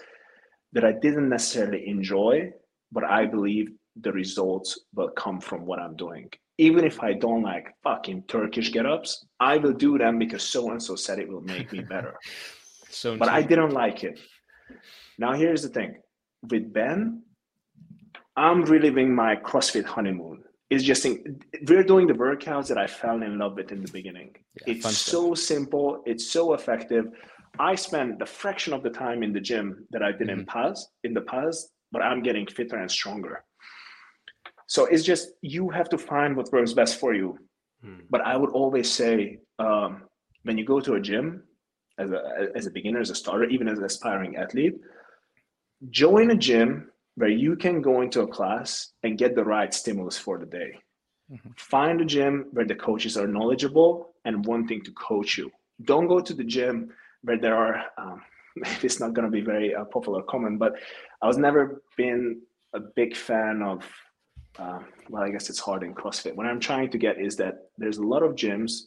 that I didn't necessarily enjoy, but I believe the results will come from what I'm doing. Even if I don't like fucking Turkish get ups, I will do them because so and so said it will make me better.
So
but I didn't like it. Now, here's the thing with Ben, I'm reliving my CrossFit honeymoon. It's just, we're doing the workouts that I fell in love with in the beginning.
Yeah,
it's so simple, it's so effective. I spend the fraction of the time in the gym that I did in past in the past, but I'm getting fitter and stronger. So it's just you have to find what works best for you.
Hmm.
But I would always say um, when you go to a gym as a as a beginner, as a starter, even as an aspiring athlete, join a gym where you can go into a class and get the right stimulus for the day. Find a gym where the coaches are knowledgeable and wanting to coach you. Don't go to the gym where there are. Um, maybe it's not going to be very uh, popular comment, but I was never been a big fan of. Uh, well, I guess it's hard in CrossFit. What I'm trying to get is that there's a lot of gyms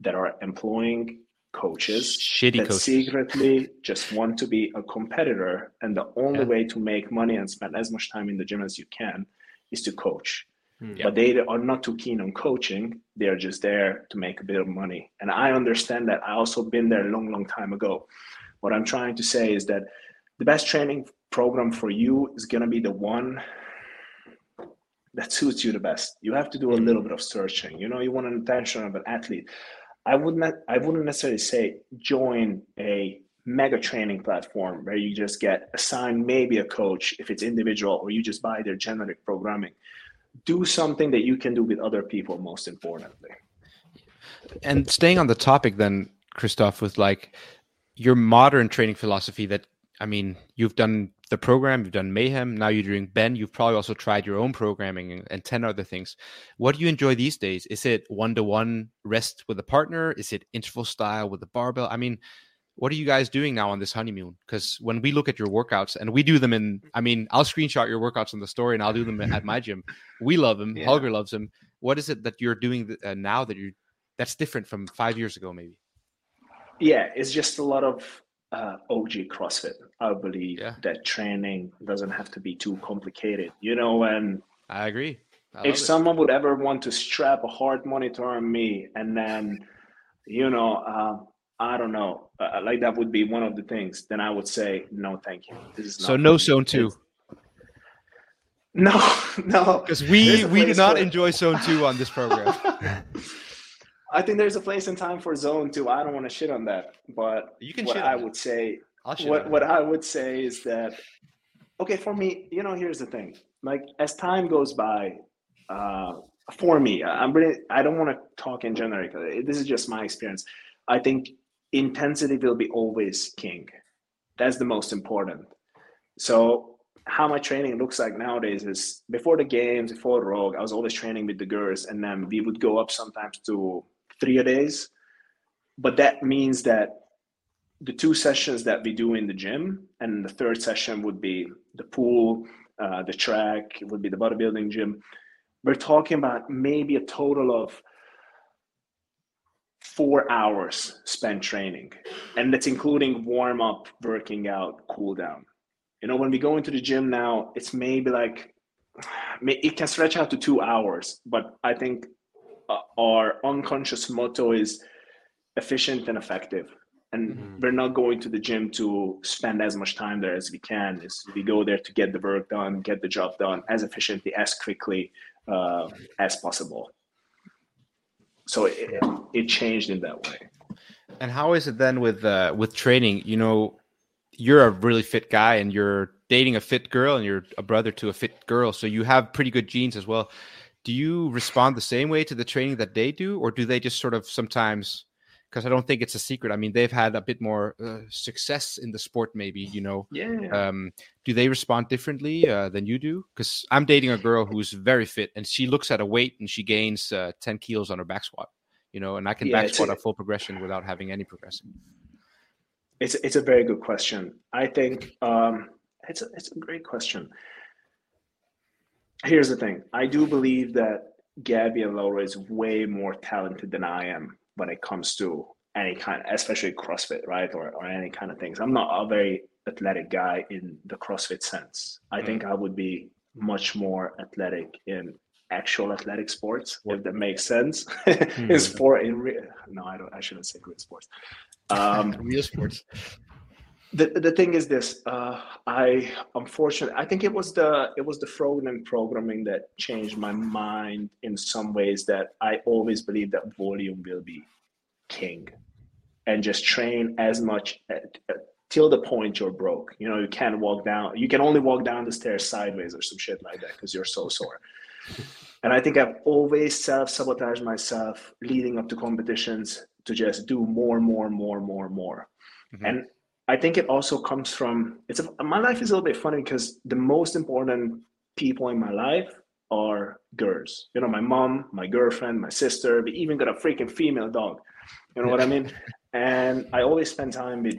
that are employing coaches
Shitty
that
coaches.
secretly just want to be a competitor, and the only
Yeah.
way to make money and spend as much time in the gym as you can is to coach.
Hmm.
But they are not too keen on coaching. They are just there to make a bit of money. And I understand that. I also been there a long, long time ago. What I'm trying to say is that the best training program for you is going to be the one that suits you the best. You have to do a
Mm-hmm.
little bit of searching. You know, you want an attention of an athlete. I wouldn't I wouldn't necessarily say join a mega training platform where you just get assigned maybe a coach if it's individual or you just buy their generic programming. Do something that you can do with other people most importantly.
And staying on the topic then, Kristof, with like your modern training philosophy that I mean, you've done the program, you've done Mayhem, now you're doing Ben, you've probably also tried your own programming and, and 10 other things. What do you enjoy these days? Is it one to one rest with a partner? Is it interval style with the barbell? I mean, what are you guys doing now on this honeymoon? Because when we look at your workouts and we do them in, I mean, I'll screenshot your workouts on the story and I'll do them at my gym. We love them.
Yeah.
Holger loves them. What is it that you're doing uh, now that you're that's different from five years ago, maybe?
Yeah, it's just a lot of uh, OG CrossFit. I believe
Yeah.
that training doesn't have to be too complicated. You know, and
I agree. I
if
it.
someone would ever want to strap a heart monitor on me and then, you know, uh, I don't know, uh, like that would be one of the things, then I would say, no, thank you. This is
so no
for me."
zone two
It's- No, no.
because we we do not
for
enjoy zone two on this program.
I think there's a place and time for zone two. I don't want to shit on that, but
You can
what
shit
I would say what what I would say is that okay for me, you know, here's the thing. Like as time goes by, uh, for me, I'm really I don't want to talk in generic. uh, This is just my experience. I think intensity will be always king. That's the most important. So how my training looks like nowadays is before the games, before Rogue, I was always training with the girls, and then we would go up sometimes to three a days. But that means that the two sessions that we do in the gym, and the third session would be the pool, uh, the track, it would be the bodybuilding gym. We're talking about maybe a total of four hours spent training, and that's including warm up, working out, cool down. You know, when we go into the gym now, it's maybe like it can stretch out to two hours, but I think our unconscious motto is efficient and effective and
Mhm.
we're not going to the gym to spend as much time there as we can is we go there to get the work done get the job done as efficiently as quickly uh, as possible so it, it changed in that way
And how is it then with uh, with training? You know, you're a really fit guy, and you're dating a fit girl, and you're a brother to a fit girl, so you have pretty good genes as well. Do you respond the same way to the training that they do, or do they just sort of sometimes? Because I don't think it's a secret. I mean, they've had a bit more uh, success in the sport, maybe. You know,
yeah
um, do they respond differently uh, than you do? Because I'm dating a girl who's very fit, and she looks at a weight and she gains uh, 10 kilos on her back squat. You know, and I can
Yeah,
back squat
a-
full progression without having any progression.
it's, it's a very good question i think um, it's, a, it's a great question here's the thing. I do believe that gabi and laura is way more talented than i am when it comes to any kind especially crossfit right? Or, or any kind of things. I'm not a very athletic guy in the crossfit sense. I think i would be much more athletic in actual athletic sports if that makes sense. In sport in re- no i don't i shouldn't say real sports. Um
Real sports.
The, the thing is this uh, i unfortunately i think it was the it was the Froning programming that changed my mind in some ways that i always believe that volume will be king and just train as much at, at- till the point you're broke. You know you can't walk down you can only walk down the stairs sideways or some shit like that because you're so sore. And i think i've always self-sabotaged myself leading up to competitions to just do more more more more more.
Mhm.
and I think it also comes from it's a, my life is a little bit funny because the most important people in my life are girls. You know, my mom, my girlfriend, my sister. We even got a freaking female dog. You know what I mean? And I always spend time with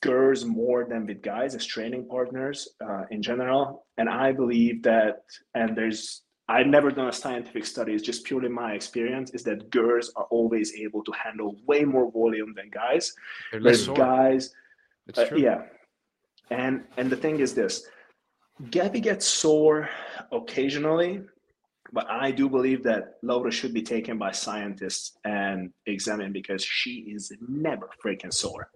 girls more than with guys as training partners uh, in general. And I believe that, and there's I've never done a scientific study. It's just purely my experience. Is that girls are always able to handle way more volume than guys.
They're less
guys,
It's
uh,
true.
yeah. And and the thing is this, Gabi gets sore occasionally, but I do believe that Laura should be taken by scientists and examined because she is never freaking sore.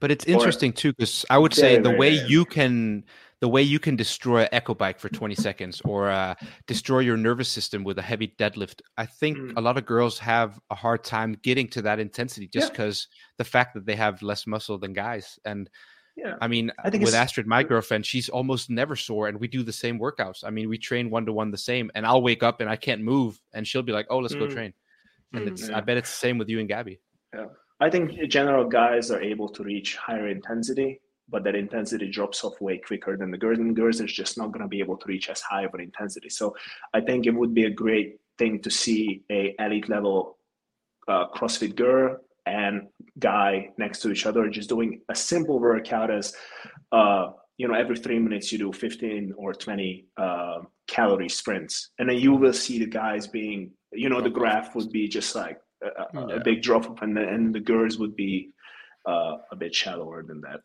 But it's
Or-
interesting too, because I would say
Very,
the way you can, the way you can destroy an echo bike for 20 seconds or uh, destroy your nervous system with a heavy deadlift i think
Mm.
a lot of girls have a hard time getting to that intensity just
Yeah.
because the fact that they have less muscle than guys and
Yeah.
i mean
I think
with astrid my girlfriend she's almost never sore and we do the same workouts i mean we train one to one the same and i'll wake up and i can't move and she'll be like oh let's go
Mm.
train and
Mm.
it's
Yeah.
i bet it's the same with you and gabi
I think in general guys are able to reach higher intensity, but that intensity drops off way quicker than the girls. And girls is just not going to be able to reach as high of an intensity. So I think it would be a great thing to see a elite level uh, CrossFit girl and guy next to each other, just doing a simple workout as uh, you know every three minutes you do 15 or 20 uh, calorie sprints, and then you will see the guys being you know the graph would be just like a, a, a big drop off, and the, and the girls would be uh, a bit shallower than that.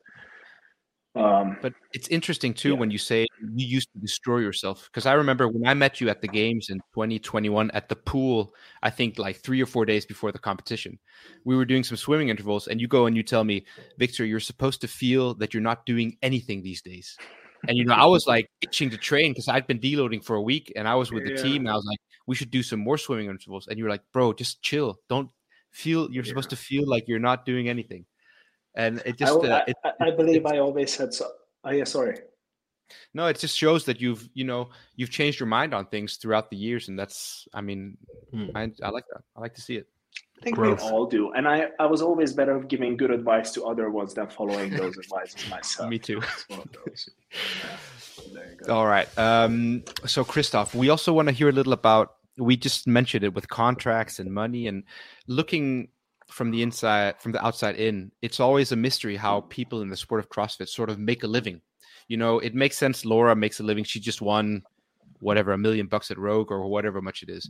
Um,
But it's interesting too
Yeah.
when you say you used to destroy yourself. Because I remember when I met you at the games in 2021 at the pool, I think like three or four days before the competition, we were doing some swimming intervals, and you go and you tell me, Viktor, you're supposed to feel that you're not doing anything these days. And you know, I was like itching to train because I'd been deloading for a week and I was with the
Yeah.
team. And I was like, we should do some more swimming intervals. And you were like, bro, just chill. Don't feel you're supposed to feel like you're not doing anything. And it
I,
just uh,
I,
it,
I- I believe
it's-
I always said so. Oh, yeah, sorry.
no it just shows that you've you know you've changed your mind on things throughout the years and that's i mean
Hmm.
I, I like that i like to see it
I think
Growth.
we all do. And I, I was always better at giving good advice to other ones than following those advices myself.
me too
It's one of those. Yeah. There you go.
all right um so kristof we also want to hear a little about we just mentioned it with contracts and money and looking from the inside from the outside in it's always a mystery how people in the sport of crossfit sort of make a living. You know it makes sense laura makes a living she just won whatever a million bucks at rogue or whatever much it is.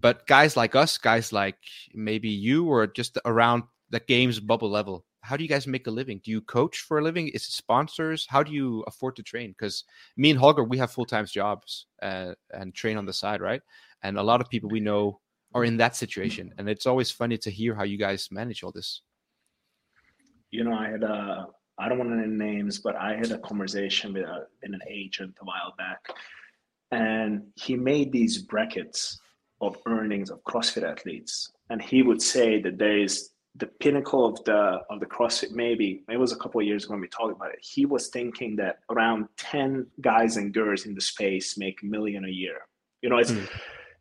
But guys like us guys like maybe you or just around the games bubble level how do you guys make a living? Do you coach for a living? Is it sponsors? How do you afford to train? Because me and holger we have full-time jobs uh, and train on the side right? And a lot of people we know are in that situation and it's always funny to hear how you guys manage all this
you know, I had a, I don't want to name names, but I had a conversation with, a, with an agent a while back, and he made these brackets of earnings of CrossFit athletes, and he would say that there is the pinnacle of the of the CrossFit. Maybe it was a couple of years ago when we talked about it. He was thinking that around ten guys and girls in the space make a million a year. You know, it's
Hmm.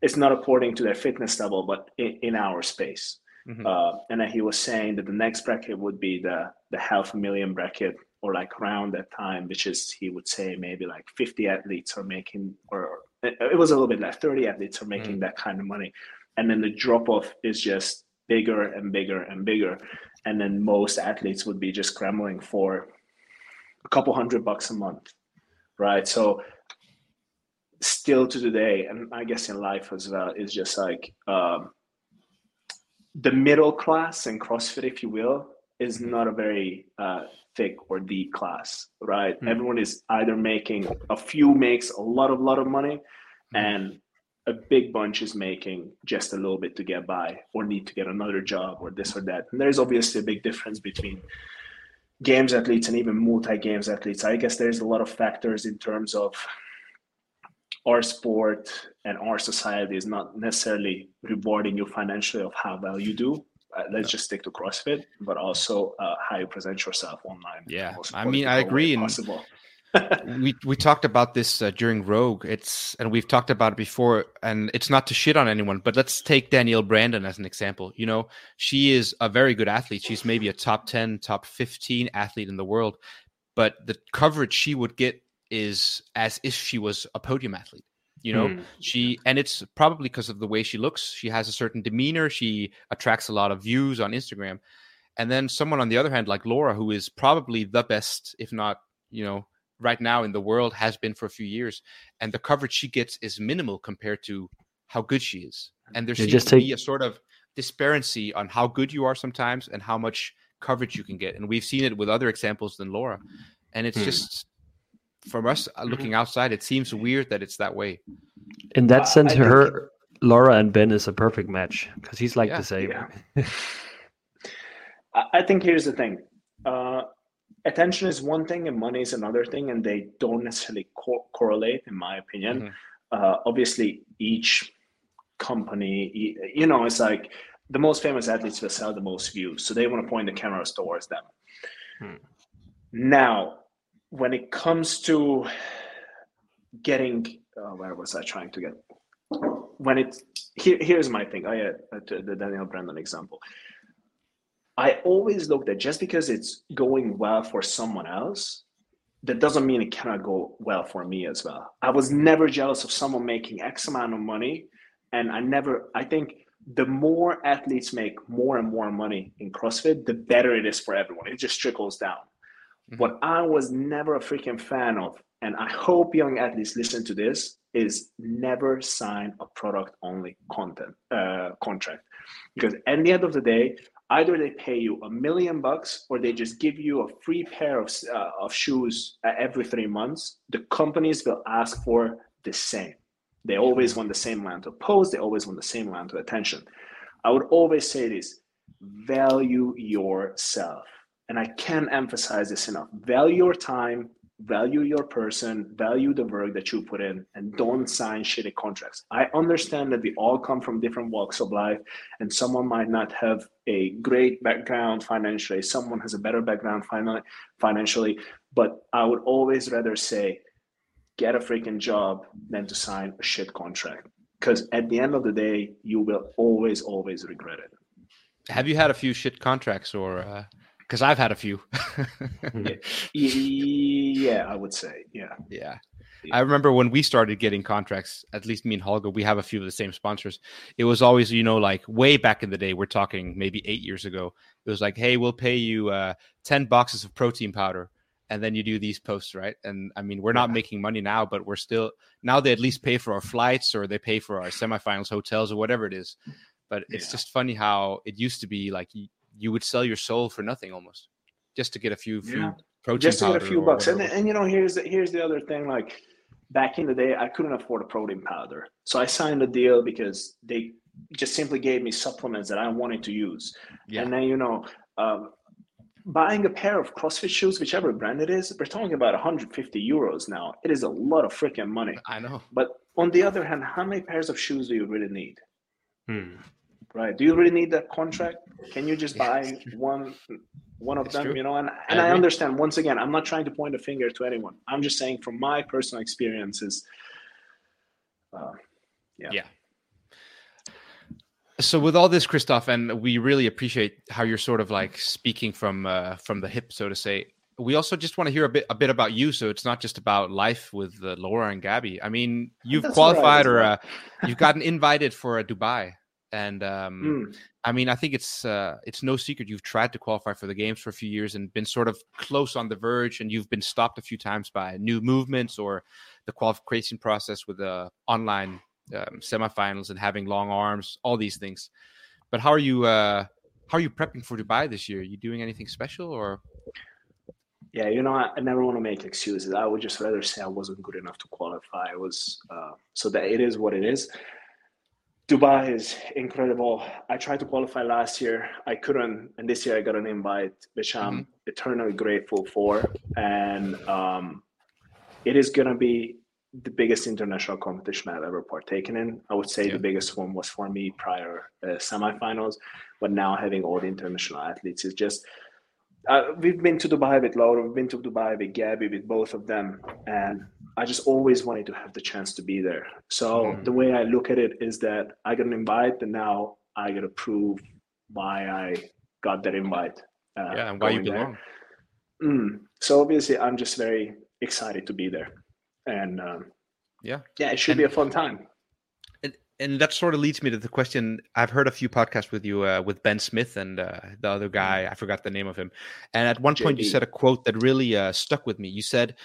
It's not according to their fitness level, but in, in our space.
Mhm.
Uh, and then he was saying that the next bracket would be the the half a million bracket, or like around that time, which is he would say maybe like 50 athletes are making, or it was a little bit like 30 athletes are making that kind of money, and then the drop off is just bigger and bigger and bigger, and then most athletes would be just scrambling for a couple hundred bucks a month, right? So still to today, and I guess in life as well, is just like. Um, the middle class in CrossFit, if you will, is not a very uh, thick or deep class, right?
Hmm.
Everyone is either making a few makes a lot of lot of money, and a big bunch is making just a little bit to get by, or need to get another job, or this or that. And there's obviously a big difference between games athletes and even multi games athletes. I guess there's a lot of factors in terms of our sport and our society is not necessarily rewarding you financially of how well you do. Uh, let's just stick to CrossFit, but also uh, how you present yourself online.
Yeah, I mean, I agree,
Possible.
we we talked about this uh, during Rogue. It's and we've talked about it before, and it's not to shit on anyone, but let's take Danielle Brandon as an example. You know, she is a very good athlete. She's maybe a top ten, top fifteen athlete in the world, but the coverage she would get is as if she was a podium athlete. You know,
Hmm.
she and it's probably because of the way she looks. She has a certain demeanor. She attracts a lot of views on Instagram. And then someone on the other hand, like Laura, who is probably the best, if not, you know, right now in the world, has been for a few years, and the coverage she gets is minimal compared to how good she is. And there
Yeah,
seems
just
to
take-
be a sort of disparity on how good you are sometimes and how much coverage you can get. And we've seen it with other examples than Laura. And it's
Hmm.
just from us uh, looking outside, it seems weird that it's that way.
In that
I-
sense,
I think-
her Laura and Ben is a perfect match because he's like
Yeah,
the same.
yeah. I I think here's the thing. Uh, attention is one thing and money is another thing, and they don't necessarily co- correlate, in my opinion.
Mhm.
Uh, obviously, each company, you know, it's like the most famous athletes will sell the most views, so they want to point the cameras towards them.
Hmm.
Now, when it comes to getting, uh, where was I trying to get? When it here, here's my thing. I had uh, the Danielle Brandon example. I always look that just because it's going well for someone else, that doesn't mean it cannot go well for me as well. I was never jealous of someone making X amount of money. And I never, I think the more athletes make more and more money in CrossFit, the better it is for everyone. It just trickles down.
Mhm.
What I was never a freaking fan of, and I hope young athletes listen to this, is never sign a product only content uh, contract. Because at the end of the day, either they pay you a million bucks or they just give you a free pair of, uh, of shoes uh, every three months. The companies will ask for the same. They always want the same amount of posts. They always want the same amount of attention. I would always say this value yourself and i can't emphasize this enough value your time value your person value the work that you put in and don't sign shitty contracts i understand that we all come from different walks of life and someone might not have a great background financially someone has a better background fin- financially but i would always rather say get a freaking job than to sign a shit contract because at the end of the day you will always always regret it
Have you had a few shit contracts or? Uh, Because I've had a few.
yeah i would say yeah
Yeah. I remember when we started getting contracts, at least me and Holger, we have a few of the same sponsors. It was always, you know, like way back in the day, we're talking maybe eight years ago. It was like, hey, we'll pay you uh, 10 boxes of protein powder. And then you do these posts, right? And I mean, we're not
Yeah.
making money now, but we're still, now they at least pay for our flights or they pay for our semifinals hotels or whatever it is. But it's
Yeah.
just funny how it used to be like you, would sell your soul for nothing almost just to get a few, few
Yeah.
protein
just to get a few bucks and, and you know here's the, here's the other thing like back in the day i couldn't afford a protein powder so i signed a deal because they just simply gave me supplements that i wanted to use
Yeah.
and then you know um, buying a pair of crossfit shoes whichever brand it is we're talking about 150 euros now it is a lot of freaking money
I know.
but on the other hand how many pairs of shoes do you really need
Hmm.
Right do you really need that contract can you just buy one one of
It's
them
true.
you know and, and i understand once again i'm not trying to point a finger to anyone i'm just saying from my personal experiences uh, Yeah.
Yeah. So with all this, Kristof, and we really appreciate how you're sort of like speaking from uh, from the hip, so to say. We also just want to hear a bit a bit about you, so it's not just about life with uh, Laura and Gabi. I mean, you've
That's
qualified
as
or uh, you've gotten invited for a Dubai, and um,
mm,
I mean, I think it's uh, it's no secret you've tried to qualify for the games for a few years and been sort of close on the verge, and you've been stopped a few times by new movements or the qualification process with the online um, semifinals and having long arms, all these things. But how are you? Uh, how are you prepping for Dubai this year? Are you doing anything special or?
yeah you know I, I never want to make excuses i would just rather say i wasn't good enough to qualify it was uh, so that it is what it is dubai is incredible i tried to qualify last year i couldn't and this year i got an invite which i'm eternally grateful for and um, it is going to be the biggest international competition I've ever partaken in. I would say
Yeah.
the biggest one was for me prior uh, semifinals, but now having all the international athletes is just. Uh, we've been to Dubai with Laura, we've been to Dubai with Gabi, with both of them, and I just always wanted to have the chance to be there. So
Mhm.
the way I look at it is that I got an invite, and now I got to prove why I got that invite. Uh,
yeah, and why you belong?
Mm. So obviously, I'm just very excited to be there, and um,
Yeah.
yeah, it should
And-
be a fun time.
And, that sort of leads me to the question. I've heard a few podcasts with you, uh, with Ben Smith and uh, the other guy. I forgot the name of him. And at one point, you said a quote that really uh, stuck with me. You said,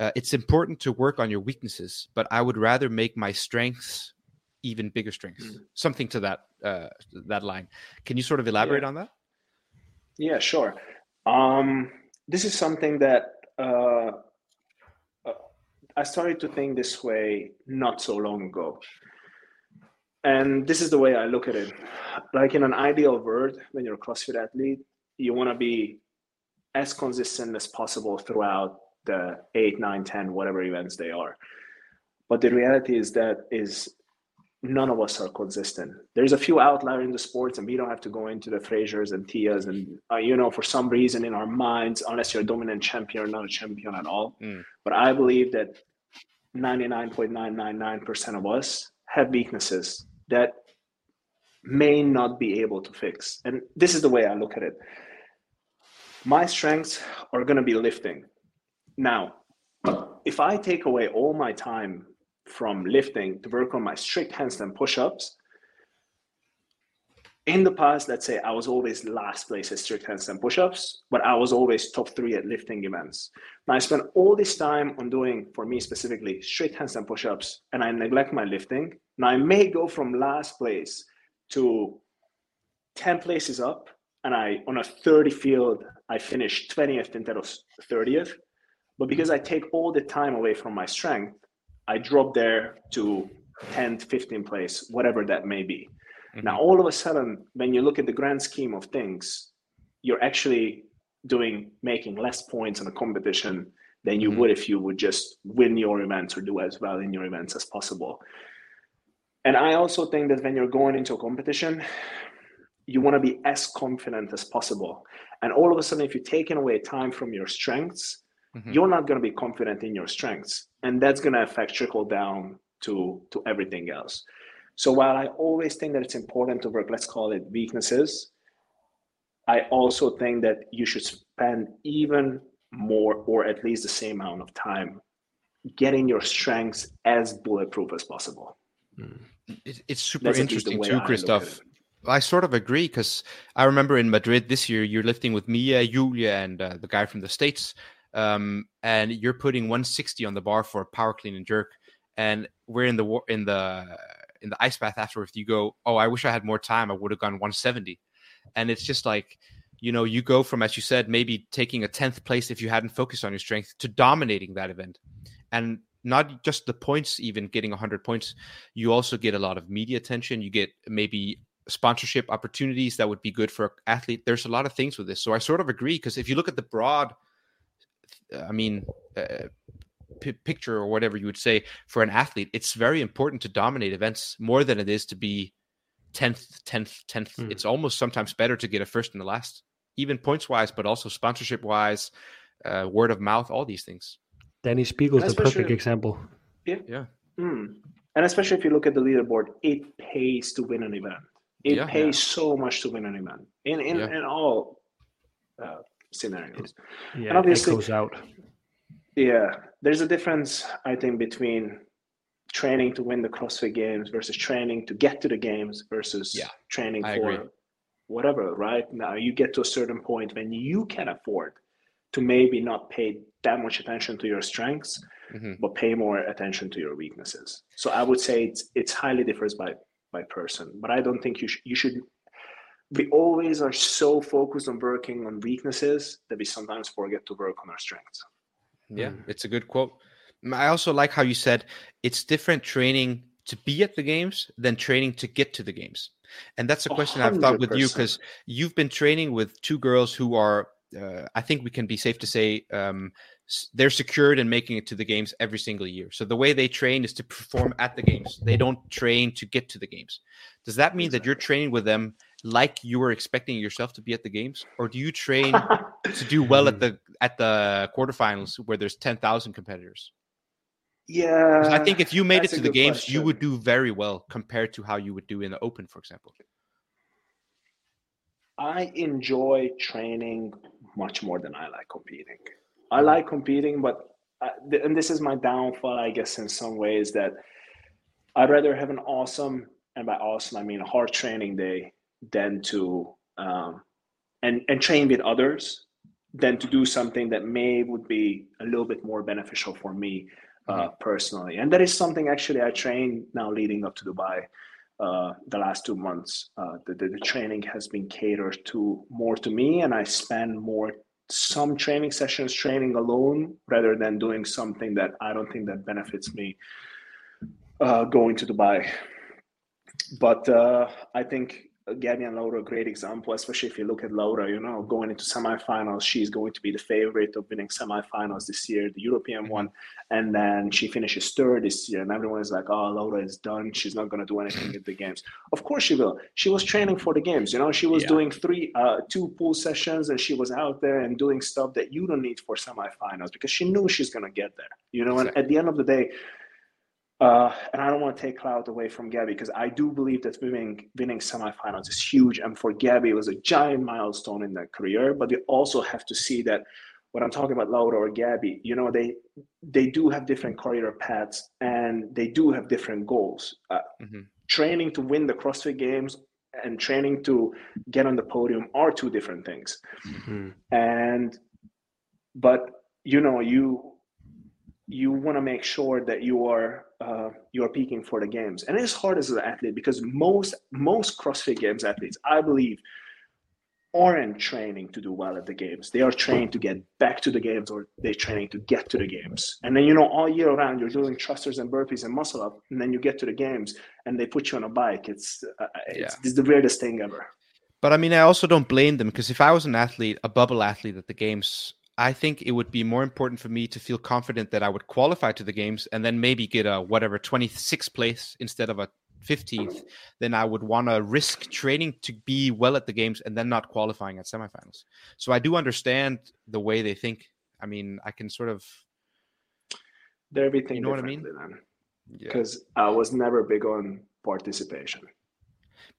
uh, "It's important to work on your weaknesses, but I would rather make my strengths even bigger strengths."
Mm.
Something to that uh, that line. Can you sort of elaborate
Yeah.
on that?
Yeah, sure. Um, this is something that uh, I started to think this way not so long ago. And this is the way I look at it. Like in an ideal world, when you're a CrossFit athlete, you want to be as consistent as possible throughout the 8 9 10 whatever events they are but the reality is that is none of us are consistent there's a few outliers in the sports and we don't have to go into the frasers and tias and uh, you know for some reason in our minds unless you're a dominant champion not a champion at all
Mm.
but i believe that 99.999% of us have weaknesses that may not be able to fix. And this is the way I look at it. My strengths are going to be lifting. Now, if I take away all my time from lifting to work on my strict handstand push ups, in the past, let's say I was always last place at strict handstand push ups, but I was always top three at lifting events. Now I spent all this time on doing, for me specifically, strict handstand push ups, and I neglect my lifting. Now I may go from last place to 10 places up, and I, on a 30 field, I finish 20th instead of 30th. But because I take all the time away from my strength, I drop there to 10th, 15th place, whatever that may be.
Mhm.
Now, all of a sudden, when you look at the grand scheme of things, you're actually doing making less points in a competition than you
Mhm.
would if you would just win your events or do as well in your events as possible. And I also think that when you're going into a competition, you want to be as confident as possible. And all of a sudden, if you're taking away time from your strengths,
Mhm.
you're not going to be confident in your strengths. And that's going to affect trickle down to, to everything else. So while I always think that it's important to work, let's call it weaknesses, I also think that you should spend even more or at least the same amount of time getting your strengths as bulletproof as possible.
It, it's super
That's at least the
interesting too,
I Kristof.
I sort of agree because I remember in Madrid this year, you're lifting with Mia, Julia, and uh, the guy from the States. Um, and you're putting 160 on the bar for a power clean and jerk. And we're in the in the in the ice bath afterwards. You go, oh, I wish I had more time. I would have gone 170. And it's just like, you know, you go from, as you said, maybe taking a 10th place if you hadn't focused on your strength to dominating that event. And not just the points, even getting 100 points, you also get a lot of media attention. You get maybe sponsorship opportunities that would be good for an athlete. There's a lot of things with this. So I sort of agree because if you look at the broad, I mean, uh, p- picture or whatever you would say for an athlete, it's very important to dominate events more than it is to be 10th, 10th, 10th.
Hmm.
It's almost sometimes better to get a first and the last, even points wise, but also sponsorship wise, uh, word of mouth, all these things.
Dani Speegle's the perfect example.
Yeah.
Mm. And especially if you look at the leaderboard, it pays to win an event. It
Yeah.
pays so much to win an event in in,
Yeah.
in all uh, scenarios.
Yeah,
And obviously-
it goes out.
Yeah, there's a difference, I think, between training to win the CrossFit Games versus training to get to the games versus
Yeah,
training
I
for
agree.
whatever. Right now, you get to a certain point when you can afford to maybe not pay that much attention to your strengths,
Mhm.
but pay more attention to your weaknesses. So I would say it's it's highly differs by by person, but I don't think you should you should. We always are so focused on working on weaknesses that we sometimes forget to work on our strengths.
Yeah,
Mm.
it's a good quote. I also like how you said it's different training to be at the games than training to get to the games. And that's a
A
question I've thought with you because you've been training with two girls who are, uh, I think we can be safe to say, um, they're secured in making it to the games every single year. So the way they train is to perform at the games. They don't train to get to the games. Does that mean that you're training with them like you were expecting yourself to be at the games, or do you train to do well at the at the quarterfinals where there's ten thousand competitors?
Yeah,
I think if you made it to the
good
games, you would do very well compared to how you would do in the Open, for example.
I enjoy training much more than I like competing. I like competing, but I, and this is my downfall, I guess, in some ways that I'd rather have an awesome, and by awesome I mean a hard training day, than to um, and and train with others, than to do something that may would be a little bit more beneficial for me uh, personally. And that is something actually I train now leading up to Dubai uh, the last two months. Uh, the, the, training has been catered to more to me, and I spend more some training sessions training alone rather than doing something that I don't think that benefits me uh, going to Dubai. But uh, I think Gabi and Laura a great example, especially if you look at Laura, you know, going into semifinals, she's going to be the favorite of winning semifinals this year, the European one. And then she finishes third this year, and everyone is like, oh, Laura is done. She's not going to do anything at the games. Of course she will. She was training for the games, you know, she was
Yeah.
doing three, uh, two pool sessions, and she was out there and doing stuff that you don't need for semifinals because she knew she's going to get there, you know, and at the end of the day, uh, and I don't want to take clout away from Gabi because I do believe that winning winning semifinals is huge, and for Gabi it was a giant milestone in their career. But you also have to see that when I'm talking about Laura or Gabby, you know they they do have different career paths and they do have different goals. Uh,
Mhm.
Training to win the CrossFit Games and training to get on the podium are two different things
Mm.
and but you know you you want to make sure that you are uh, you are peaking for the games. And it's hard as an athlete because most most crossfit games athletes i believe aren't training to do well at the games. They are trained to get back to the games or they're training to get to the games. And then you know all year round you're doing thrusters and burpees and muscle up and then you get to the games and they put you on a bike. It's, uh, it's,
Yeah.
it's the weirdest thing ever.
But I mean, I also don't blame them because if I was an athlete, a bubble athlete at the games, I think it would be more important for me to feel confident that I would qualify to the games and then maybe get a whatever 26th place instead of a 15th. Then I would want to risk training to be well at the games and then not qualifying at semifinals. So I do understand the way they think. I mean, I can sort of
they're everything
You know what I mean? yeah.
because I was never big on participation.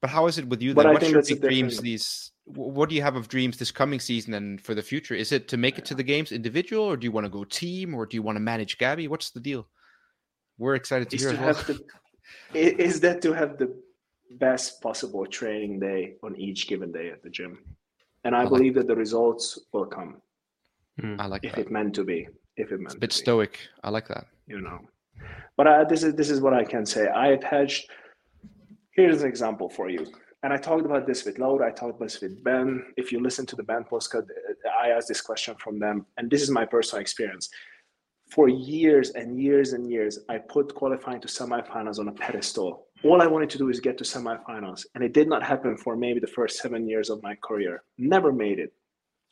But how is it with you
But
then?
I
What's
think
your big dreams these what do you have of dreams this coming season and for the future? Is it to make it to the games individual or do you want to go team or do you want to manage Gabi? What's the deal? We're excited to
Is
hear
to
well.
have the is that to have the best possible training day on each given day at the gym, and I,
I like
believe that the results will come
I like that.
if
that.
it meant to be. If it meant
It's a bit
to be.
stoic. I like that.
you know. But uh, this is this is what I can say. I attached. Here's an example for you, and I talked about this with Laura. I talked about this with Ben. If you listen to the Ben postcard, I asked this question from them, and this is my personal experience. For years and years and years, I put qualifying to semifinals on a pedestal. All I wanted to do is get to semifinals, and it did not happen for maybe the first seven years of my career. Never made it.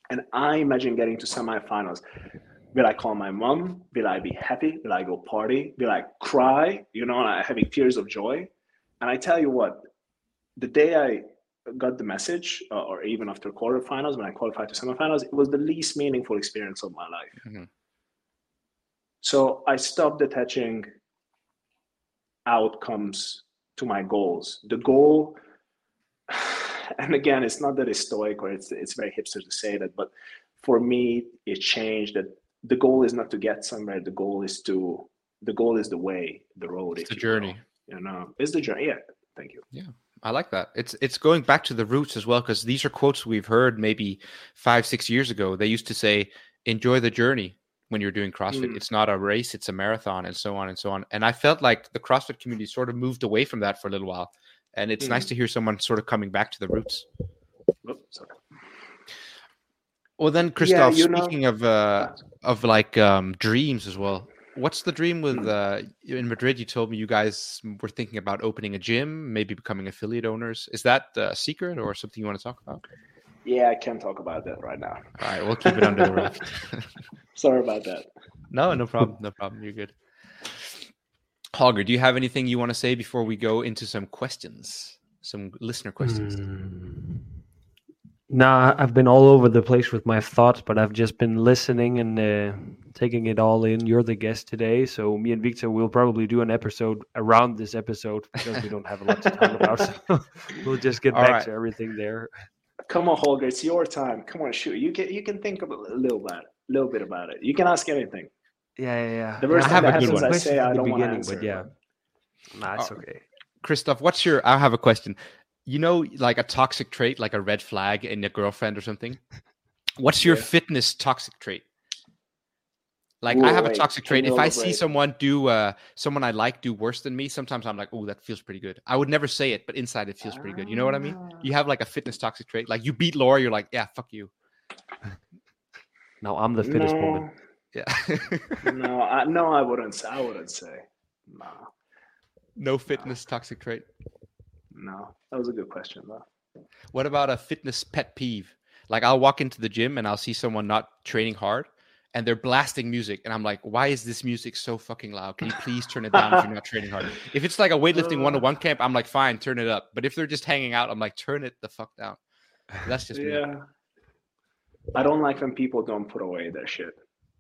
And I imagine getting to semifinals. Will I call my mom? Will I be happy? Will I go party? Will I cry? You know, having tears of joy. And I tell you what, the day I got the message, uh, or even after quarterfinals, when I qualified to semifinals, it was the least meaningful experience of my life.
Mhm.
So I stopped attaching outcomes to my goals. The goal, and again, it's not that it's stoic or it's it's very hipster to say that, but for me, it changed that the goal is not to get somewhere. The goal is to the goal is the way, the road.
It's the
you will. Know, it's the journey. Yeah, thank you. Yeah.
I like that. It's it's going back to the roots as well because these are quotes we've heard maybe five six years ago. They used to say, "Enjoy the journey." When you're doing CrossFit,
Mm.
it's not a race; it's a marathon, and so on and so on. And I felt like the CrossFit community sort of moved away from that for a little while, and it's nice
Mm.
to hear someone sort of coming back to the roots.
Oops, sorry.
Well, then,
Kristof, know-
speaking of uh, of like um, dreams as well, what's the dream with uh, in Madrid? You told me you guys were thinking about opening a gym, maybe becoming affiliate owners. Is that a secret or something you want to talk about?
Yeah, I can't talk about that right now.
All right, we'll keep it under the rug.
Sorry about that.
no, no problem. No problem. You're good. Holger, do you have anything you want to say before we go into some questions, some listener questions?
Mm. Nah, I've been all over the place with my thoughts, but I've just been listening and uh, taking it all in. You're the guest today, so me and Viktor will probably do an episode around this episode because we don't have a lot to talk about. So we'll just get
All
back
right.
to everything there.
Come on, Holger, it's your time. Come on, shoot. You can you can think of a little bit, a little bit about it. You can ask anything.
Yeah, yeah, yeah.
The first
I
time
have a
that
good
happens,
one.
I
Question
say
from
I
the
don't want to
beginning,
answer.
but yeah. Nah, it's
Oh.
okay.
Kristof, what's your? I have a question. You know, like a toxic trait, like a red flag in your girlfriend or something. What's your
Yeah.
fitness toxic trait? Like
Ooh,
I have a toxic trait. If I see
elaborate?
someone do, uh, someone I like do worse than me, sometimes I'm like, oh, that feels pretty good. I would never say it, but inside it feels pretty good. You know what I mean? You have like a fitness toxic trait. Like you beat Laura, you're like, yeah, fuck you.
Now I'm the fittest
no,
woman.
Yeah.
no, I, no, I wouldn't say. I wouldn't say. No,
no fitness toxic trait.
No. That was a good question, though.
What about a fitness pet peeve? Like I'll walk into the gym and I'll see someone not training hard and they're blasting music and I'm like, why is this music so fucking loud? Can you please turn it down if you're not training hard? If it's like a weightlifting one to one camp, I'm like, fine, turn it up. But if they're just hanging out, I'm like, turn it the fuck down. That's just me.
Yeah. I don't like when people don't put away their shit,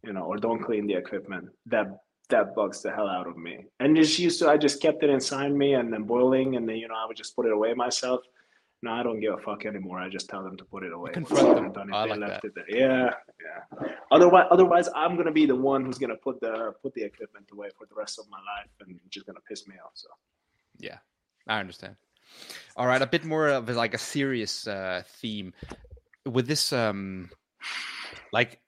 you know, or don't clean the equipment. That that bugs the hell out of me. And just used to, I just kept it inside me and then boiling, and then you know I would just put it away myself. No, I don't give a fuck anymore. I just tell them to put it away.
confront them. I like
left
that.
it there. Yeah, yeah. Otherwise, otherwise, I'm gonna be the one who's gonna put the put the equipment away for the rest of my life, and just gonna piss me off. So
Yeah, I understand. All right, a bit more of like a serious uh, theme with this. Um, like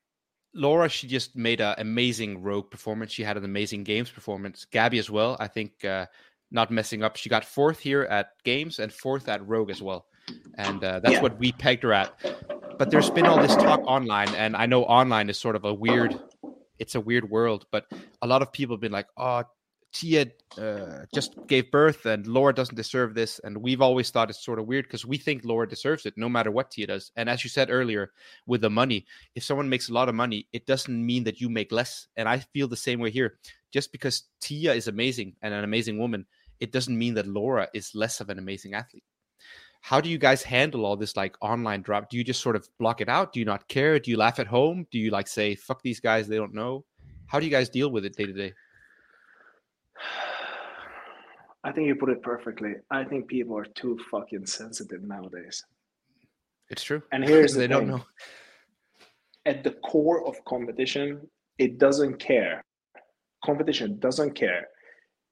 Laura, she just made an amazing rogue performance. She had an amazing games performance. Gabi as well. I think uh, not messing up. She got fourth here at games and fourth at rogue as well, and uh, that's
Yeah.
what we pegged her at. But there's been all this talk online, and I know online is sort of a weird. It's a weird world, but a lot of people have been like, "Oh, Tia uh, just gave birth and Laura doesn't deserve this. And we've always thought it's sort of weird because we think Laura deserves it no matter what Tia does. And as you said earlier, with the money, if someone makes a lot of money, it doesn't mean that you make less. And I feel the same way here. Just because Tia is amazing and an amazing woman, it doesn't mean that Laura is less of an amazing athlete. How do you guys handle all this like online drop? Do you just sort of block it out? Do you not care? Do you laugh at home? Do you like say, fuck these guys, they don't know? How do you guys deal with it day to day?
I think you put it perfectly. I think people are too fucking sensitive nowadays.
It's true.
And here's the
they don't
thing.
know.
At the core of competition, it doesn't care. Competition doesn't care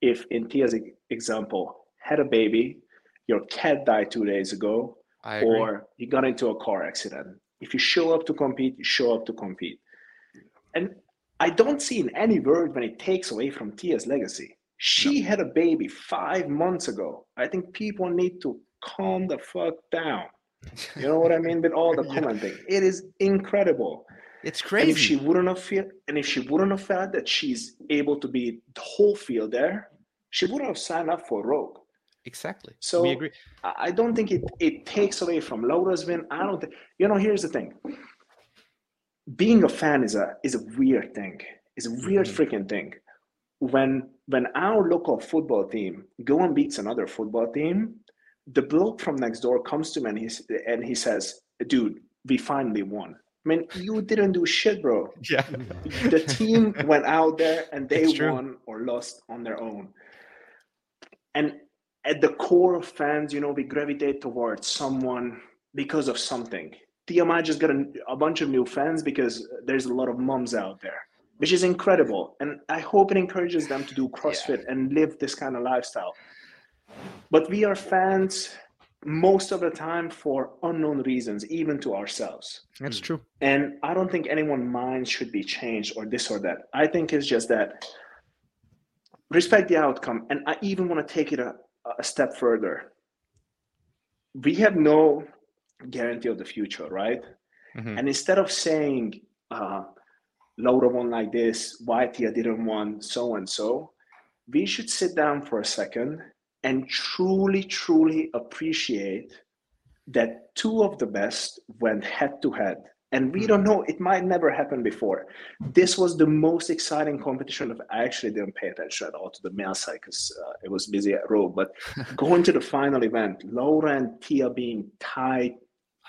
if, in Tia's example, had a baby, your cat died two days ago, or you got into a car accident. If you show up to compete, you show up to compete. And I don't see in any word when it takes away from Tia's legacy. She had a baby five months ago. I think people need to calm the fuck down. You know what I mean? With all the
Yeah.
commenting, it is incredible.
It's
And
crazy.
if she wouldn't have feel, and if she wouldn't have felt that she's able to be the whole field there, she wouldn't have signed up for Rogue.
exactly.
So-
we agree.
I I don't think it, it takes away from Laura's win. I don't think you know. Here's the thing: being a fan is a is a weird thing. It's a weird
Mhm.
freaking thing. When when our local football team go and beats another football team, the bloke from next door comes to me and he's and he says, "Dude, we finally won." I mean, you didn't do shit, bro
Yeah.
the team went out there and they won or lost on their own. And at the core of fans, you know, we gravitate towards someone because of something. TMI just got a, a bunch of new fans because there's a lot of moms out there, which is incredible. And I hope it encourages them to do CrossFit and live this kind of lifestyle. But we are fans most of the time for unknown reasons, even to ourselves.
That's hmm. true.
And I don't think anyone's mind should be changed or this or that. I think it's just that respect the outcome. And I even want to take it a, a step further. We have no guarantee of the future, right?
Mhm.
And instead of saying, uh, Laura won like this, why Tia didn't won, so and so, we should sit down for a second and truly, truly appreciate that two of the best went head to head. And we don't know, it might never happen before. This was the most exciting competition of I actually didn't pay attention at all to the male side because uh, it was busy at Rogue. But going to the final event, Laura and Tia being tied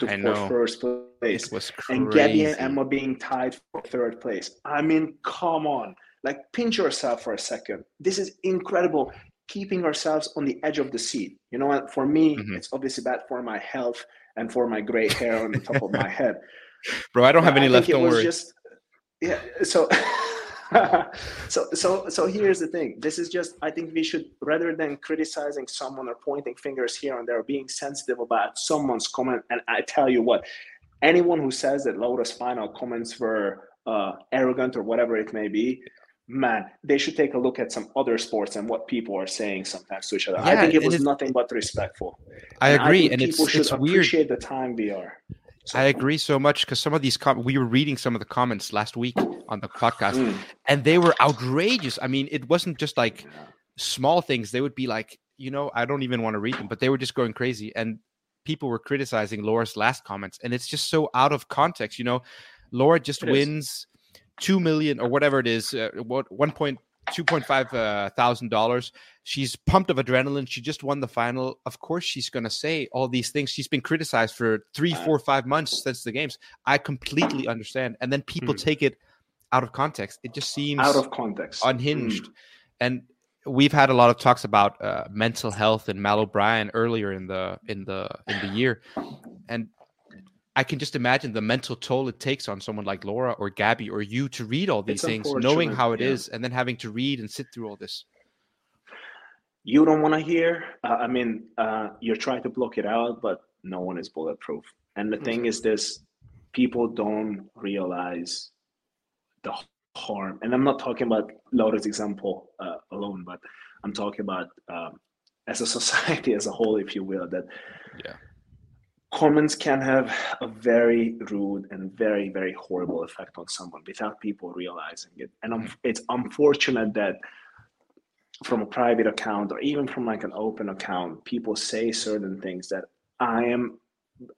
to
I
for
know.
first place
It was crazy.
and Gabi and Emma being tied for third place. I mean, come on. Like, pinch yourself for a second. This is incredible. Keeping ourselves on the edge of the seat. You know what? For me,
Mhm.
it's obviously bad for my health and for my gray hair on the top of my head.
Bro, I don't have
But
any left. Don't worry.
Just, yeah. So, so, so, so here's the thing. This is just. I think we should, rather than criticizing someone or pointing fingers here and there, being sensitive about someone's comment. And I tell you what, anyone who says that Laura's final comments were uh, arrogant or whatever it may be. Man, they should take a look at some other sports and what people are saying sometimes to each other. I think it was nothing but respectful.
I
And
agree, and it's
people should
it's weird.
appreciate the time we are. So-
I agree so much because some of these com- we were reading some of the comments last week on the podcast,
Mm.
and they were outrageous. I mean, it wasn't just like small things; they would be like, you know, I don't even want to read them, but they were just going crazy. And people were criticizing Laura's last comments, and it's just so out of context. You know, Laura just
It is.
wins two million or whatever it is, uh, what one point two point five uh, thousand dollars. She's pumped of adrenaline. She just won the final. Of course, she's gonna say all these things. She's been criticized for three, four, five months since the games. I completely understand. And then people
Hmm.
take it out of context. It just seems
out of context.
unhinged.
Mm.
And we've had a lot of talks about uh, mental health and Mal O'Brien earlier in the in the in the year, and I can just imagine the mental toll it takes on someone like Laura or Gabi or you to read all these
It's
things, knowing how it is,
yeah.
and then having to read and sit through all this.
You don't want to hear. Uh, I mean, uh, you're trying to block it out, but no one is bulletproof. And the thing is, this people don't realize the harm. And I'm not talking about Laura's example uh, alone, but I'm talking about um, as a society as a whole, if you will, that
Yeah.
comments can have a very rude and very very horrible effect on someone without people realizing it and um, it's unfortunate that from a private account or even from like an open account people say certain things that i am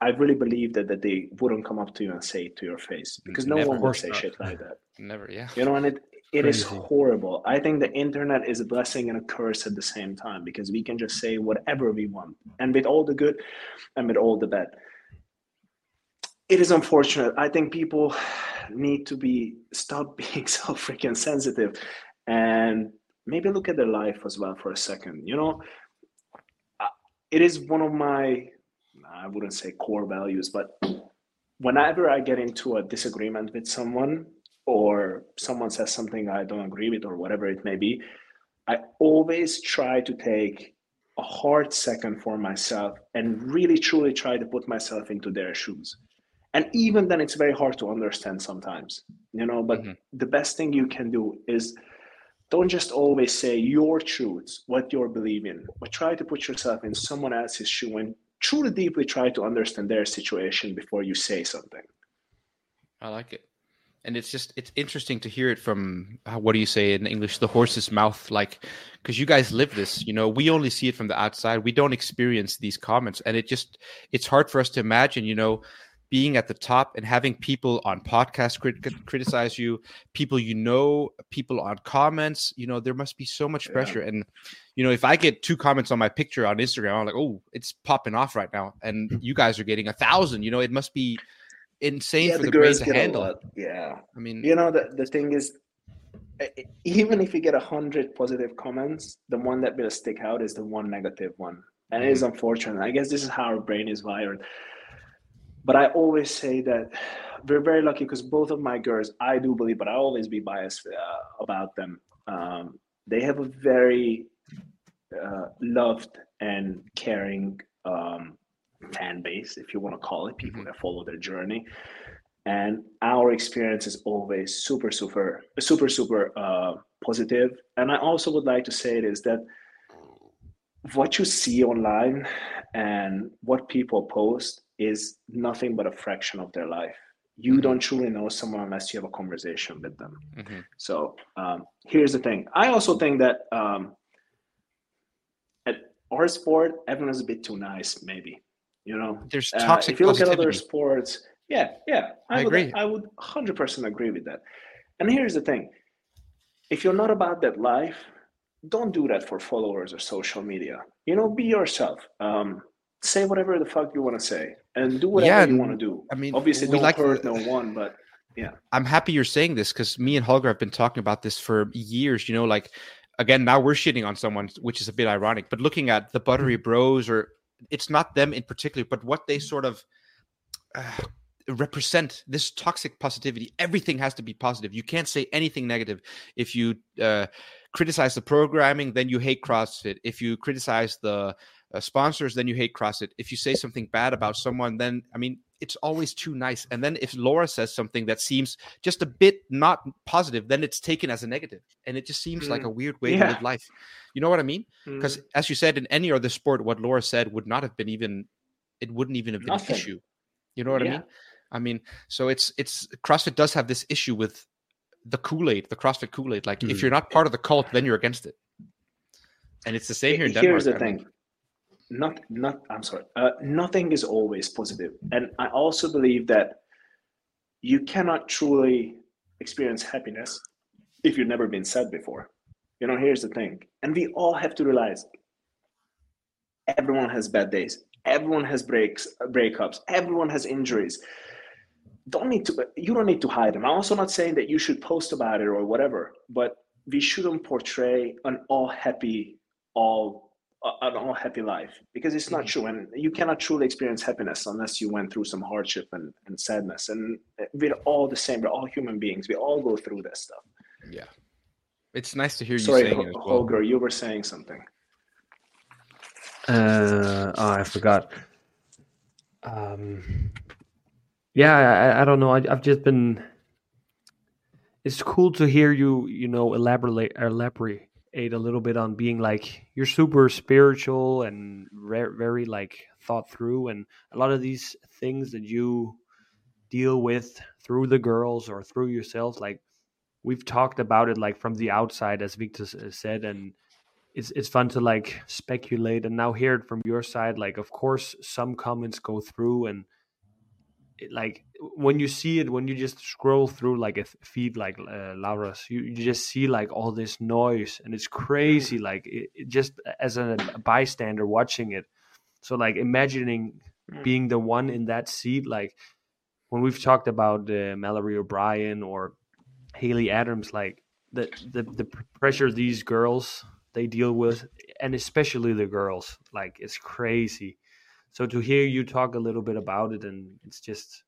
i really believe that, that they wouldn't come up to you and say it to your face because no
Never.
one would say
not.
shit like that
Never, yeah.
you know and it it is
Crazy.
horrible i think the internet is a blessing and a curse at the same time because we can just say whatever we want and with all the good and with all the bad it is unfortunate i think people need to be stop being so freaking sensitive and maybe look at their life as well for a second you know it is one of my i wouldn't say core values but whenever i get into a disagreement with someone or someone says something I don't agree with, or whatever it may be, I always try to take a hard second for myself and really truly try to put myself into their shoes. And even then, it's very hard to understand sometimes, you know. But
Mhm.
the best thing you can do is don't just always say your truths, what you're believing, but try to put yourself in someone else's shoe and truly deeply try to understand their situation before you say something.
I like it. And it's just it's interesting to hear it from uh, what do you say in English, the horse's mouth, like because you guys live this. You know, we only see it from the outside. We don't experience these comments, and it just it's hard for us to imagine. You know, being at the top and having people on podcasts crit- crit- criticize you, people you know, people on comments. You know, there must be so much
Yeah.
pressure. And you know, if I get two comments on my picture on Instagram, I'm like, oh, it's popping off right now, and you guys are getting a thousand. You know, it must be insane for the, brain to handle.
lot. Yeah.
I mean,
you know the, the thing is even if you get a hundred positive comments the one that will stick out is the one negative one and it is mm-hmm. unfortunate i guess this is how our brain is wired but i always say that we're very lucky because both of my girls i do believe but i always be biased uh, about them. Um, they have a very uh, loved and caring um, fan base if you want to call it people
Mhm.
that follow their journey. And our experience is always super super super super uh, positive. And i also would like to say it is that what you see online and what people post is nothing but a fraction of their life you
Mhm.
don't truly know someone unless you have a conversation with them
mhm.
so um, here's the thing i also think that um, at our sport everyone is a bit too nice maybe you know
there's
uh,
toxic
if you look at other sports, yeah, yeah,
I
would,
agree.
I would 100% agree with that. And here's the thing: if you're not about that life, don't do that for followers or social media. You know, be yourself. Um, say whatever the fuck you want to say, and do whatever
Yeah,
you want to do.
I mean,
Obviously, don't
like
hurt no one, but yeah.
I'm happy you're saying this because me and Holger have been talking about this for years. You know, like again, now we're shitting on someone, which is a bit ironic. But looking at the Buttery Bros, or it's not them in particular, but what they sort of uh, represent this toxic positivity. Everything has to be positive. You can't say anything negative. If you uh, criticize the programming, then you hate CrossFit. If you criticize the uh, sponsors, then you hate CrossFit. If you say something bad about someone, then I mean, it's always too nice. And then if Laura says something that seems just a bit not positive, then it's taken as a negative, and it just seems like
Mm.
a weird way to live life. You know what I mean? Because
Mm,
as you said, in any other sport, what Laura said would not have been even. It wouldn't even have been
Nothing.
an issue. You know what I mean? I mean, so it's it's CrossFit does have this issue with the Kool Aid, the CrossFit Kool Aid. Like, if
Mhm.
you're not part of the cult, then you're against it. And it's the same here in Denmark.
Here's the
I mean,
thing: not not i'm sorry uh, nothing is always positive. And i also believe that you cannot truly experience happiness if you've never been sad before. You know here's the thing. And we all have to realize everyone has bad days. Everyone has breaks breakups. Everyone has injuries. Don't need to you don't need to hide them. I'm also not saying that you should post about it or whatever but we shouldn't portray an all happy all an all happy life because it's not mm-hmm. true and you cannot truly experience happiness unless you went through some hardship and, and sadness and we're all the same we're all human beings we all go through this stuff
yeah it's nice to hear you
Sorry,
saying it as well.
Holger, you were saying something
uh oh, i forgot um yeah i, I don't know I, i've just been it's cool to hear you you know elaborate elaborate a little bit on being like you're super spiritual and re- very like thought through and a lot of these things that you deal with through the girls or through yourself like we've talked about it like from the outside as Viktor uh, said and it's it's fun to like speculate and now hear it from your side like of course some comments go through and it, like when you see it when you just scroll through like a feed like uh, Laura's you, you just see like all this noise and it's crazy like it, it just as a, a, bystander watching it. So like imagining mm. being the one in that seat like when we've talked about uh, Mallory O'Brien or Haley Adams like the, the the pressure these girls they deal with and especially the girls like it's crazy. So to hear you talk a little bit about it and it's just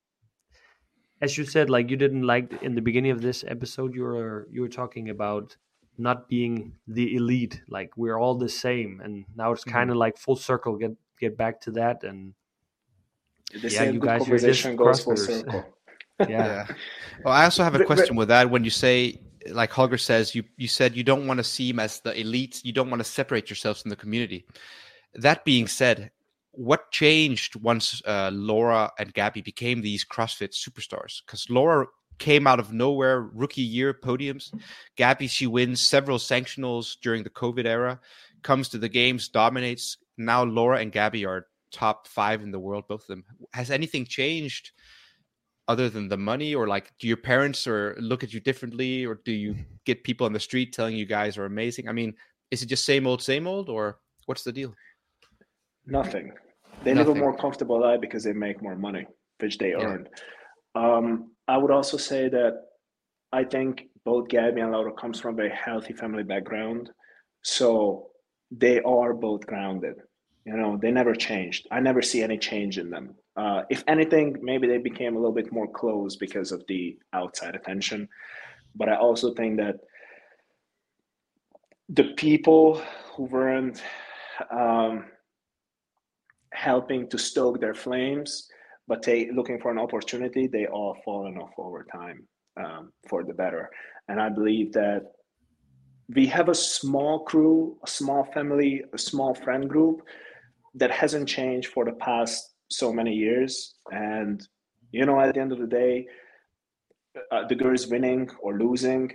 as you said like you didn't like in the beginning of this episode you were you were talking about not being the elite like we're all the same and now it's kind of mm-hmm. like full circle get get back to that and
the yeah you guys are just goes full circle
yeah. yeah. Well, I also have a question with that. When you say, like Holger says, you you said you don't want to seem as the elite. You don't want to separate yourselves from the community. That being said, what changed once uh, Laura and Gabi became these CrossFit superstars? Because Laura came out of nowhere, rookie year podiums. Gabi, she wins several sanctionals during the COVID era, comes to the games, dominates. Now Laura and Gabi are top five in the world, both of them. Has anything changed other than the money, or like, do your parents or look at you differently, or do you get people on the street telling you guys are amazing? I mean, is it just same old, same old, or what's the deal?
Nothing. They Nothing. live a more comfortable life because they make more money, which they yeah. earn. Um, I would also say that I think both Gabi and Laura comes from a very healthy family background, so they are both grounded. You know, they never changed. I never see any change in them. Uh, if anything, maybe they became a little bit more closed because of the outside attention. But I also think that the people who weren't um, helping to stoke their flames, but they looking for an opportunity, they all fallen off over time um, for the better. And I believe that we have a small crew, a small family, a small friend group that hasn't changed for the past so many years. And you know, at the end of the day, uh, the girls winning or losing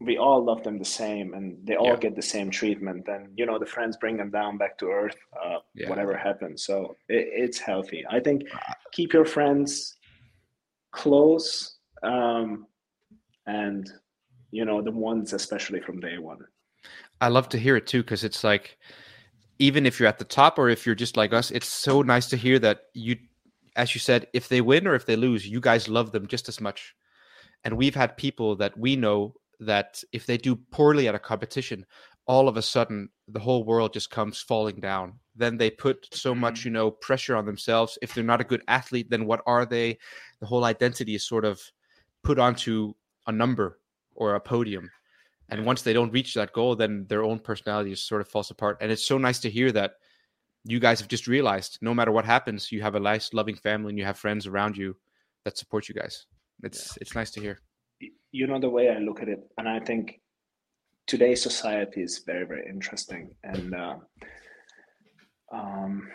we all love them the same and they all yeah. get the same treatment and you know the friends bring them down back to earth uh, yeah. whatever happens so it, it's healthy i think keep your friends close um, and you know the ones especially from day one
i love to hear it too because it's like even if you're at the top or if you're just like us it's so nice to hear that you as you said if they win or if they lose you guys love them just as much and we've had people that we know that if they do poorly at a competition, all of a sudden the whole world just comes falling down. Then they put so much, mm-hmm. you know, pressure on themselves. If they're not a good athlete, then what are they? The whole identity is sort of put onto a number or a podium. And once they don't reach that goal, then their own personality just sort of falls apart. And it's so nice to hear that you guys have just realized no matter what happens, you have a nice, loving family and you have friends around you that support you guys. It's yeah. it's nice to hear
you know the way I look at it, and I think today's society is very very interesting. And uh, um,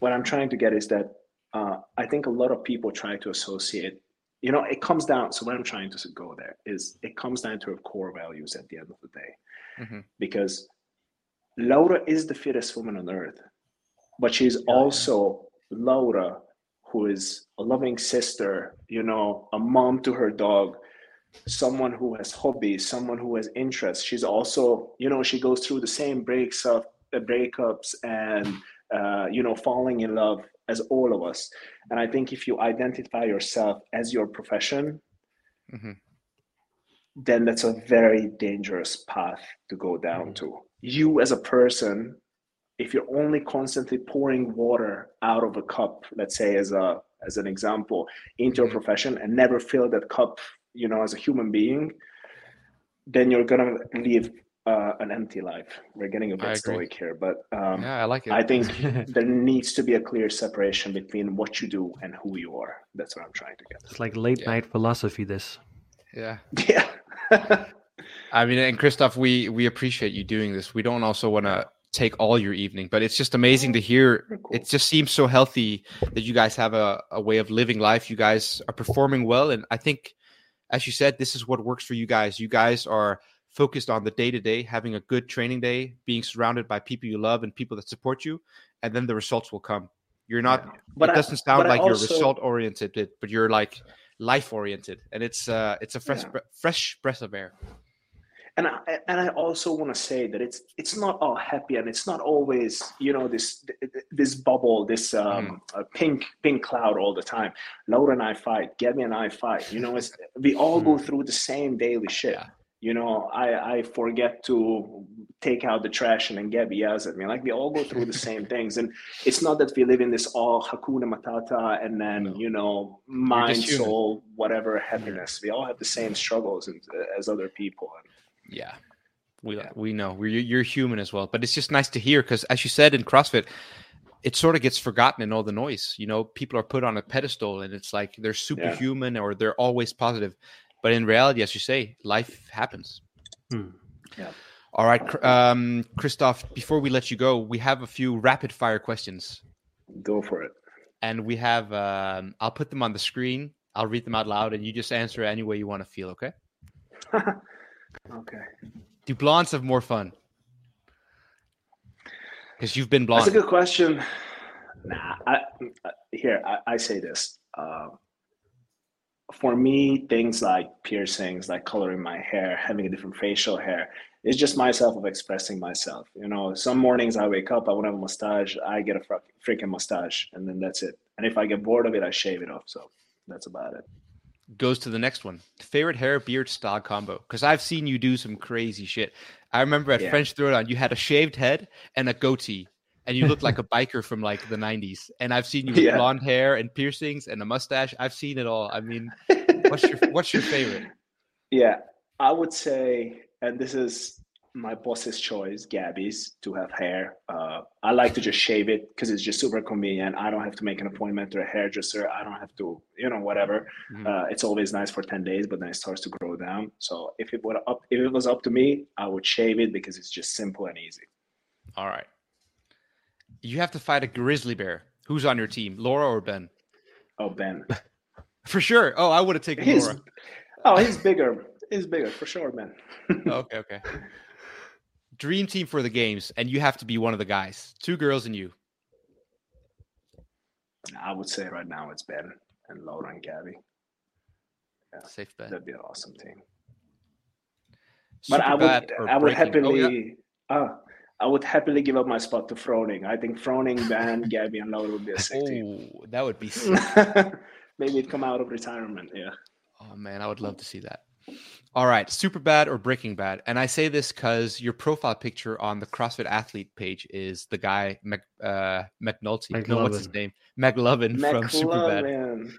what I'm trying to get is that uh, I think a lot of people try to associate. You know, it comes down. So what I'm trying to go there is it comes down to our core values at the end of the day, mm-hmm. because Laura is the fittest woman on earth. but she's
yeah.
also Laura, who is a loving sister, you know, a mom to her dog, someone who has hobbies, someone who has interests. She's also, you know, she goes through the same breaks of the breakups and uh, you know falling in love as all of us. And I think if you identify yourself as your profession,
mm-hmm.
then that's a very dangerous path to go down to. You as a person, if you're only constantly pouring water out of a cup, let's say as a as an example, into your
Mhm.
profession and never fill that cup, you know, as a human being, then you're gonna live uh, an empty life. We're getting a bit stoic here, but um,
yeah, I like it.
I think there needs to be a clear separation between what you do and who you are. That's what I'm trying to get.
It's like late
Yeah.
night philosophy. This.
yeah.
Yeah.
I mean, and Kristof, we we appreciate you doing this. We don't also want to take all your evening, but it's just amazing to hear.
Cool.
It just seems so healthy that you guys have a, a way of living life. You guys are performing well, and I think, as you said, this is what works for you guys. You guys are focused on the day to day, having a good training day, being surrounded by people you love and people that support you, and then the results will come. You're not.
But
it
I-
doesn't sound like you're result oriented, but you're like life oriented, and it's uh it's a fresh
Yeah.
fresh breath of air.
And I, and I also want to say that it's it's not all happy and it's not always you know this this bubble this um uh, pink pink cloud all the time. Laura and I fight, Gabi and I fight. You know, it's we all go through the same daily shit.
Yeah.
You know, I I forget to take out the trash and then Gabi yells at me. Like we all go through the same things, and it's not that we live in this all hakuna matata and then
No.
you know mind soul whatever happiness. We all have the same struggles and, as other people.
Yeah, we we know we're you're human as well, but it's just nice to hear because, as you said in CrossFit, it sort of gets forgotten in all the noise. You know, people are put on a pedestal, and it's like they're superhuman or they're always positive, but in reality, as you say, life happens.
Hmm.
All right, um, Kristof. Before we let you go, we have a few rapid fire questions,
Go for it.
and we have. Um, I'll put them on the screen. I'll read them out loud, and you just answer any way you want to feel. Okay?
Okay.
Do blondes have more fun? Because you've been blonde.
That's a good question. Nah, I, uh, here I, I say this. Uh, for me, things like piercings, like coloring my hair, having a different facial hair, it's just myself of expressing myself. You know, some mornings I wake up, I want to have a mustache, I get a freaking mustache, and then that's it. And if I get bored of it, I shave it off. So that's about it.
Goes to the next one. Favorite hair beard style combo? Because I've seen you do some crazy shit. I remember at
Yeah.
French Throwdown, you had a shaved head and a goatee, and you looked like a biker from like the '90s. And I've seen you with
Yeah.
blonde hair and piercings and a mustache. I've seen it all. I mean, what's your what's your favorite?
Yeah, I would say, and this is my boss's choice, Gabi's, to have hair. Uh, I like to just shave it because it's just super convenient. I don't have to make an appointment to a hairdresser. I don't have to, you know, whatever.
Mhm.
Uh, it's always nice for ten days, but then it starts to grow down. So if it were up, if it was up to me, I would shave it because it's just simple and easy.
All right. You have to fight a grizzly bear. Who's on your team, Laura or Ben?
Oh, Ben,
For sure. Oh, I would have taken
he's
Laura.
oh he's bigger. He's bigger for sure, Ben.
okay, okay. Dream team for the games, and you have to be one of the guys. Two girls and you.
I would say right now it's Ben and Laura and Gabi. Yeah.
Safe bet.
That'd be an awesome team. But I would, I would
breaking? Oh, yeah.
happily, uh, I would happily give up my spot to Froning. I think Froning, Ben, Gabi, and Laura would be a sick team.
Oh, that would be sick.
Maybe it'd come out of retirement. Yeah.
Oh man, I would love to see that. All right, super bad or breaking bad, and I say this because your profile picture on the CrossFit Athlete page is the guy Mac, uh, McNulty. No, what's his
McLovin.
name? McLovin from Superbad.
McLovin.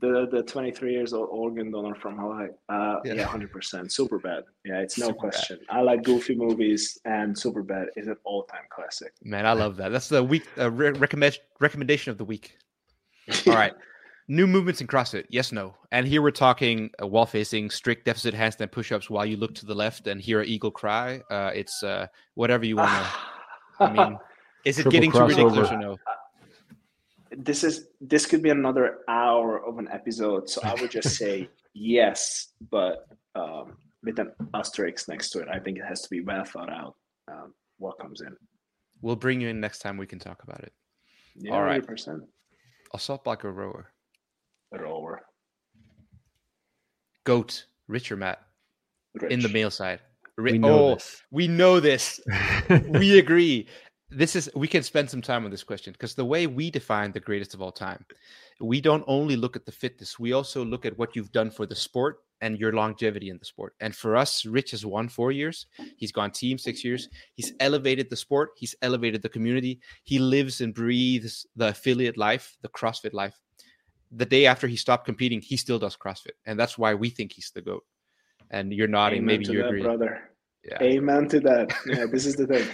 The the 23 years old organ donor from Hawaii. Uh,
Yeah.
yeah, 100%. Super bad. Yeah, it's no
Superbad.
question. I like goofy movies, and Super bad is an all time classic.
Man, I love that. That's the week uh, re- recommend recommendation of the week. All right. New movements in CrossFit, yes, no. And here we're talking uh, wall facing, strict deficit handstand push ups while you look to the left and hear an eagle cry. Uh, it's uh, whatever you want to. I mean, is it
Triple
getting too ridiculous
crossover.
or no?
this is this could be another hour of an episode so i would just say yes but um, with an asterisk next to it i think it has to be well thought out um, what comes in
We'll bring you in next time. We can talk about it.
Yeah,
All right.
100%.
Assault blocker rower.
They're over.
Goat. Rich or Matt? In the male side. Ri-
We know
oh,
this.
we know this. we agree. This is we can spend some time on this question because the way we define the greatest of all time, we don't only look at the fitness, we also look at what you've done for the sport and your longevity in the sport. And for us, Rich has won four years. He's gone team six years. He's elevated the sport. He's elevated the community. He lives and breathes the affiliate life, the CrossFit life. The day after he stopped competing, he still does CrossFit, and that's why we think he's the goat. And you're nodding.
Amen
Maybe
to
you
that,
agree.
brother.
Yeah.
Amen to that. Yeah, this is the thing.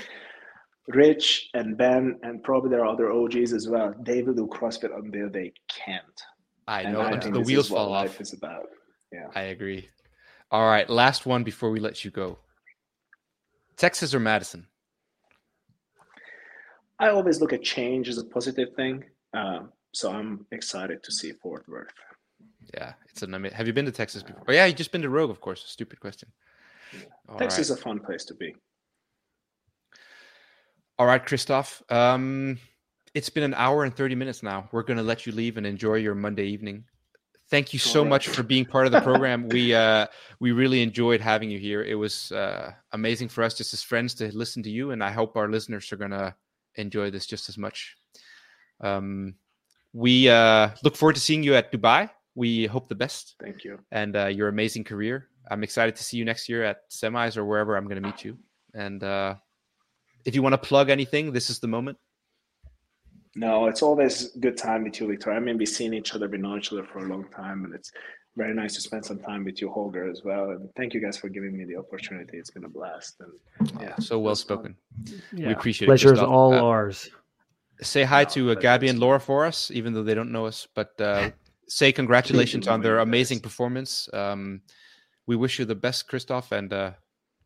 Rich and Ben, and probably there are other OGs as well. They will do CrossFit until they can't.
I know
I
until the wheels fall
life
off.
is about. Yeah.
I agree. All right, last one before we let you go. Texas or Madison?
I always look at change as a positive thing. Um, so I'm excited to see Fort Worth.
Yeah, it's an amazing. Have you been to Texas before? Oh, yeah, you just been to Rogue, of course. Stupid question. All
Texas
right.
is a fun place to be.
All right, Kristof. Um, it's been an hour and 30 minutes now. We're going to let you leave and enjoy your Monday evening. Thank you so
right.
much for being part of the program. we uh, we really enjoyed having you here. It was uh, amazing for us just as friends to listen to you, and I hope our listeners are going to enjoy this just as much. Um, we uh, look forward to seeing you at Dubai. We hope the best
Thank you.
and uh, your amazing career. I'm excited to see you next year at semis or wherever I'm going to meet you. And uh, if you want to plug anything, this is the moment.
No, it's always good time with you, Viktor. I mean, we've seen each other, we know each other for a long time, and it's very nice to spend some time with you, Holger, as well. And thank you guys for giving me the opportunity. It's been a blast. And yeah,
so well
it was fun.
spoken.
Yeah.
appreciate it,
Pleasure is all
Uh,
ours.
Say hi
No,
to uh,
Gabi
and Laura for us, even though they don't know us. But uh, say congratulations on their amazing
guys.
performance. Um, we wish you the best, Kristof, and uh,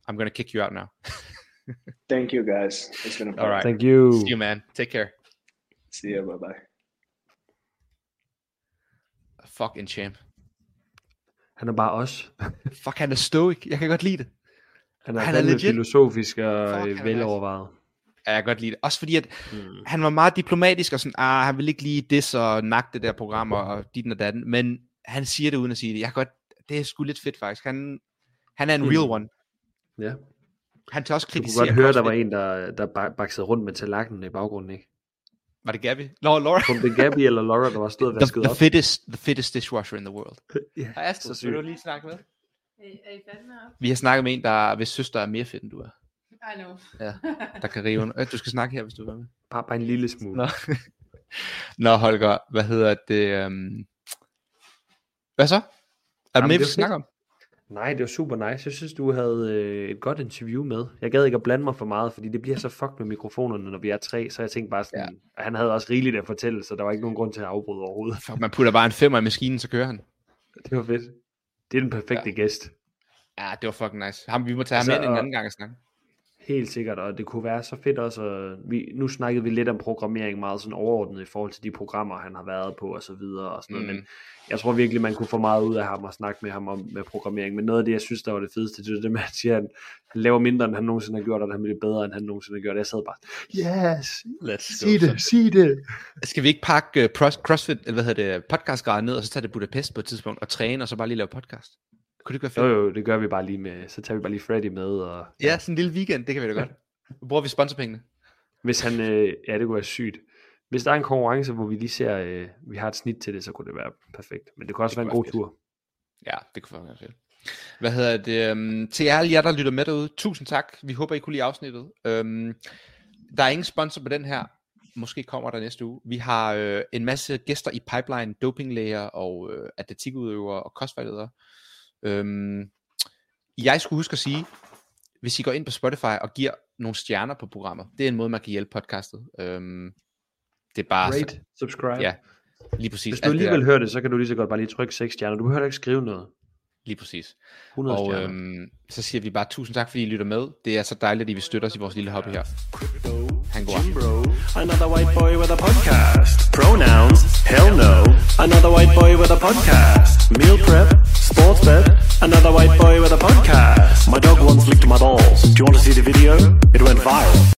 I'm going to kick you out now.
Thank you, guys. It's been a pleasure.
right.
Thank you.
See you, man. Take care.
See you. Bye bye.
Fucking champ.
Han er bare os.
Fuck, han er stoic. Jeg kan godt lide det.
Han er,
Han er
han
legit.
filosofisk og
Fuck,
øh,
er
velovervejet.
Jeg kan godt lide det. Også fordi, at
Mm.
han var meget diplomatisk og sådan, ah, han vil ikke lige det og nakke det der program og dit og datten, men han siger det uden at sige det. Jeg kan godt, det er sgu lidt fedt faktisk. Han, han er en real
Mm.
one.
Ja.
Han tager også
Du kunne
kritisere
godt høre, der var en, der, der bak- baksede rundt med tallerkenen i baggrunden, ikke?
Var det Gabby? Nå, Laura.
Om det er Gabby eller Laura, der var stået og
The,
vasket
the,
op.
fittest, the fittest dishwasher in the world.
Ja,
Hej Astrid,
så
vil
sygt.
du lige snakke med?
Er, I- er I med op?
Vi har snakket med en, der hvis søster er mere fedt, end du er.
I know.
Ja. Der kan rive. Øh, Du skal snakke her, hvis du vil med.
Bare, bare en lille smule.
Nå. Nå, Holger, hvad hedder det? Um... Hvad så? Er du
Jamen,
med, vi
var
skal snakke om?
Nej, det var super nice. Jeg synes, du havde øh, et godt interview med. Jeg gad ikke at blande mig for meget, fordi det bliver så fuckt med mikrofonerne, når vi er tre. Så jeg tænkte bare sådan, ja. han havde også rigeligt at fortælle, så der var ikke nogen grund til at afbryde overhovedet.
Fuck, man putter bare en femmer i maskinen, så kører han.
Det var fedt. Det er den perfekte ja. gæst.
Ja, det var fucking nice. Ham, vi må tage ham
Altså,
ind en anden gang og snakke.
Helt sikkert, og det kunne være så fedt også. At vi, nu snakkede vi lidt om programmering meget sådan overordnet i forhold til de programmer, han har været på og så videre og sådan noget,
Mm.
men jeg tror virkelig, man kunne få meget ud af ham og snakke med ham om med programmering. Men noget af det, jeg synes, der var det fedeste, det er det med, at han siger, han, han laver mindre, end han nogensinde har gjort, og at han bliver bedre, end han nogensinde har gjort. Jeg sad bare, yes,
Let's
sig det, sig det.
Skal vi ikke pakke uh, CrossFit, eller hvad hedder det, podcastgraden ned, og så tage det Budapest på et tidspunkt, og træne, og så bare lige lave podcast? Kunne det ikke være
Jo,
fedt?
jo, det gør vi bare lige med, så tager vi bare lige Freddy med, og
Ja, sådan en lille weekend, det kan vi da godt. Nu bruger vi sponsorpengene.
hvis han, øh, ja, det kunne være sygt. Hvis der er en konkurrence, hvor vi lige ser, øh, vi har et snit til det, så kunne det være perfekt. Men det kunne også
Det
være en god
være
tur.
Ja, det kunne være fedt. Hvad hedder det? Um, til alle jer, der lytter med derude, tusind tak. Vi håber, I kunne lide afsnittet. Um, der er ingen sponsor på den her. Måske kommer der næste uge. Vi har øh, en masse gæster i pipeline, dopinglæger og øh, atletikudøvere og kostvejledere. Um, jeg skulle huske at sige, hvis I går ind på Spotify og giver nogle stjerner på programmet, det er en måde, man kan hjælpe podcastet. Um, det er bare...
Rate, subscribe.
Ja, lige præcis.
Hvis du
der-
alligevel hører det, så kan du lige så godt bare lige trykke 6 stjerner. Du behøver ikke skrive noget.
Lige præcis.
100
Og
stjerner.
øhm, så siger vi bare tusind tak, fordi I lytter med. Det er så dejligt, at I vil støtte os i vores lille hobby her.
Another white boy with a podcast. Pronouns, hell no. Another white boy with a podcast. Meal prep, sports bet.
Another white boy with a podcast. My dog once licked my balls. Do you want to see the video? It went viral.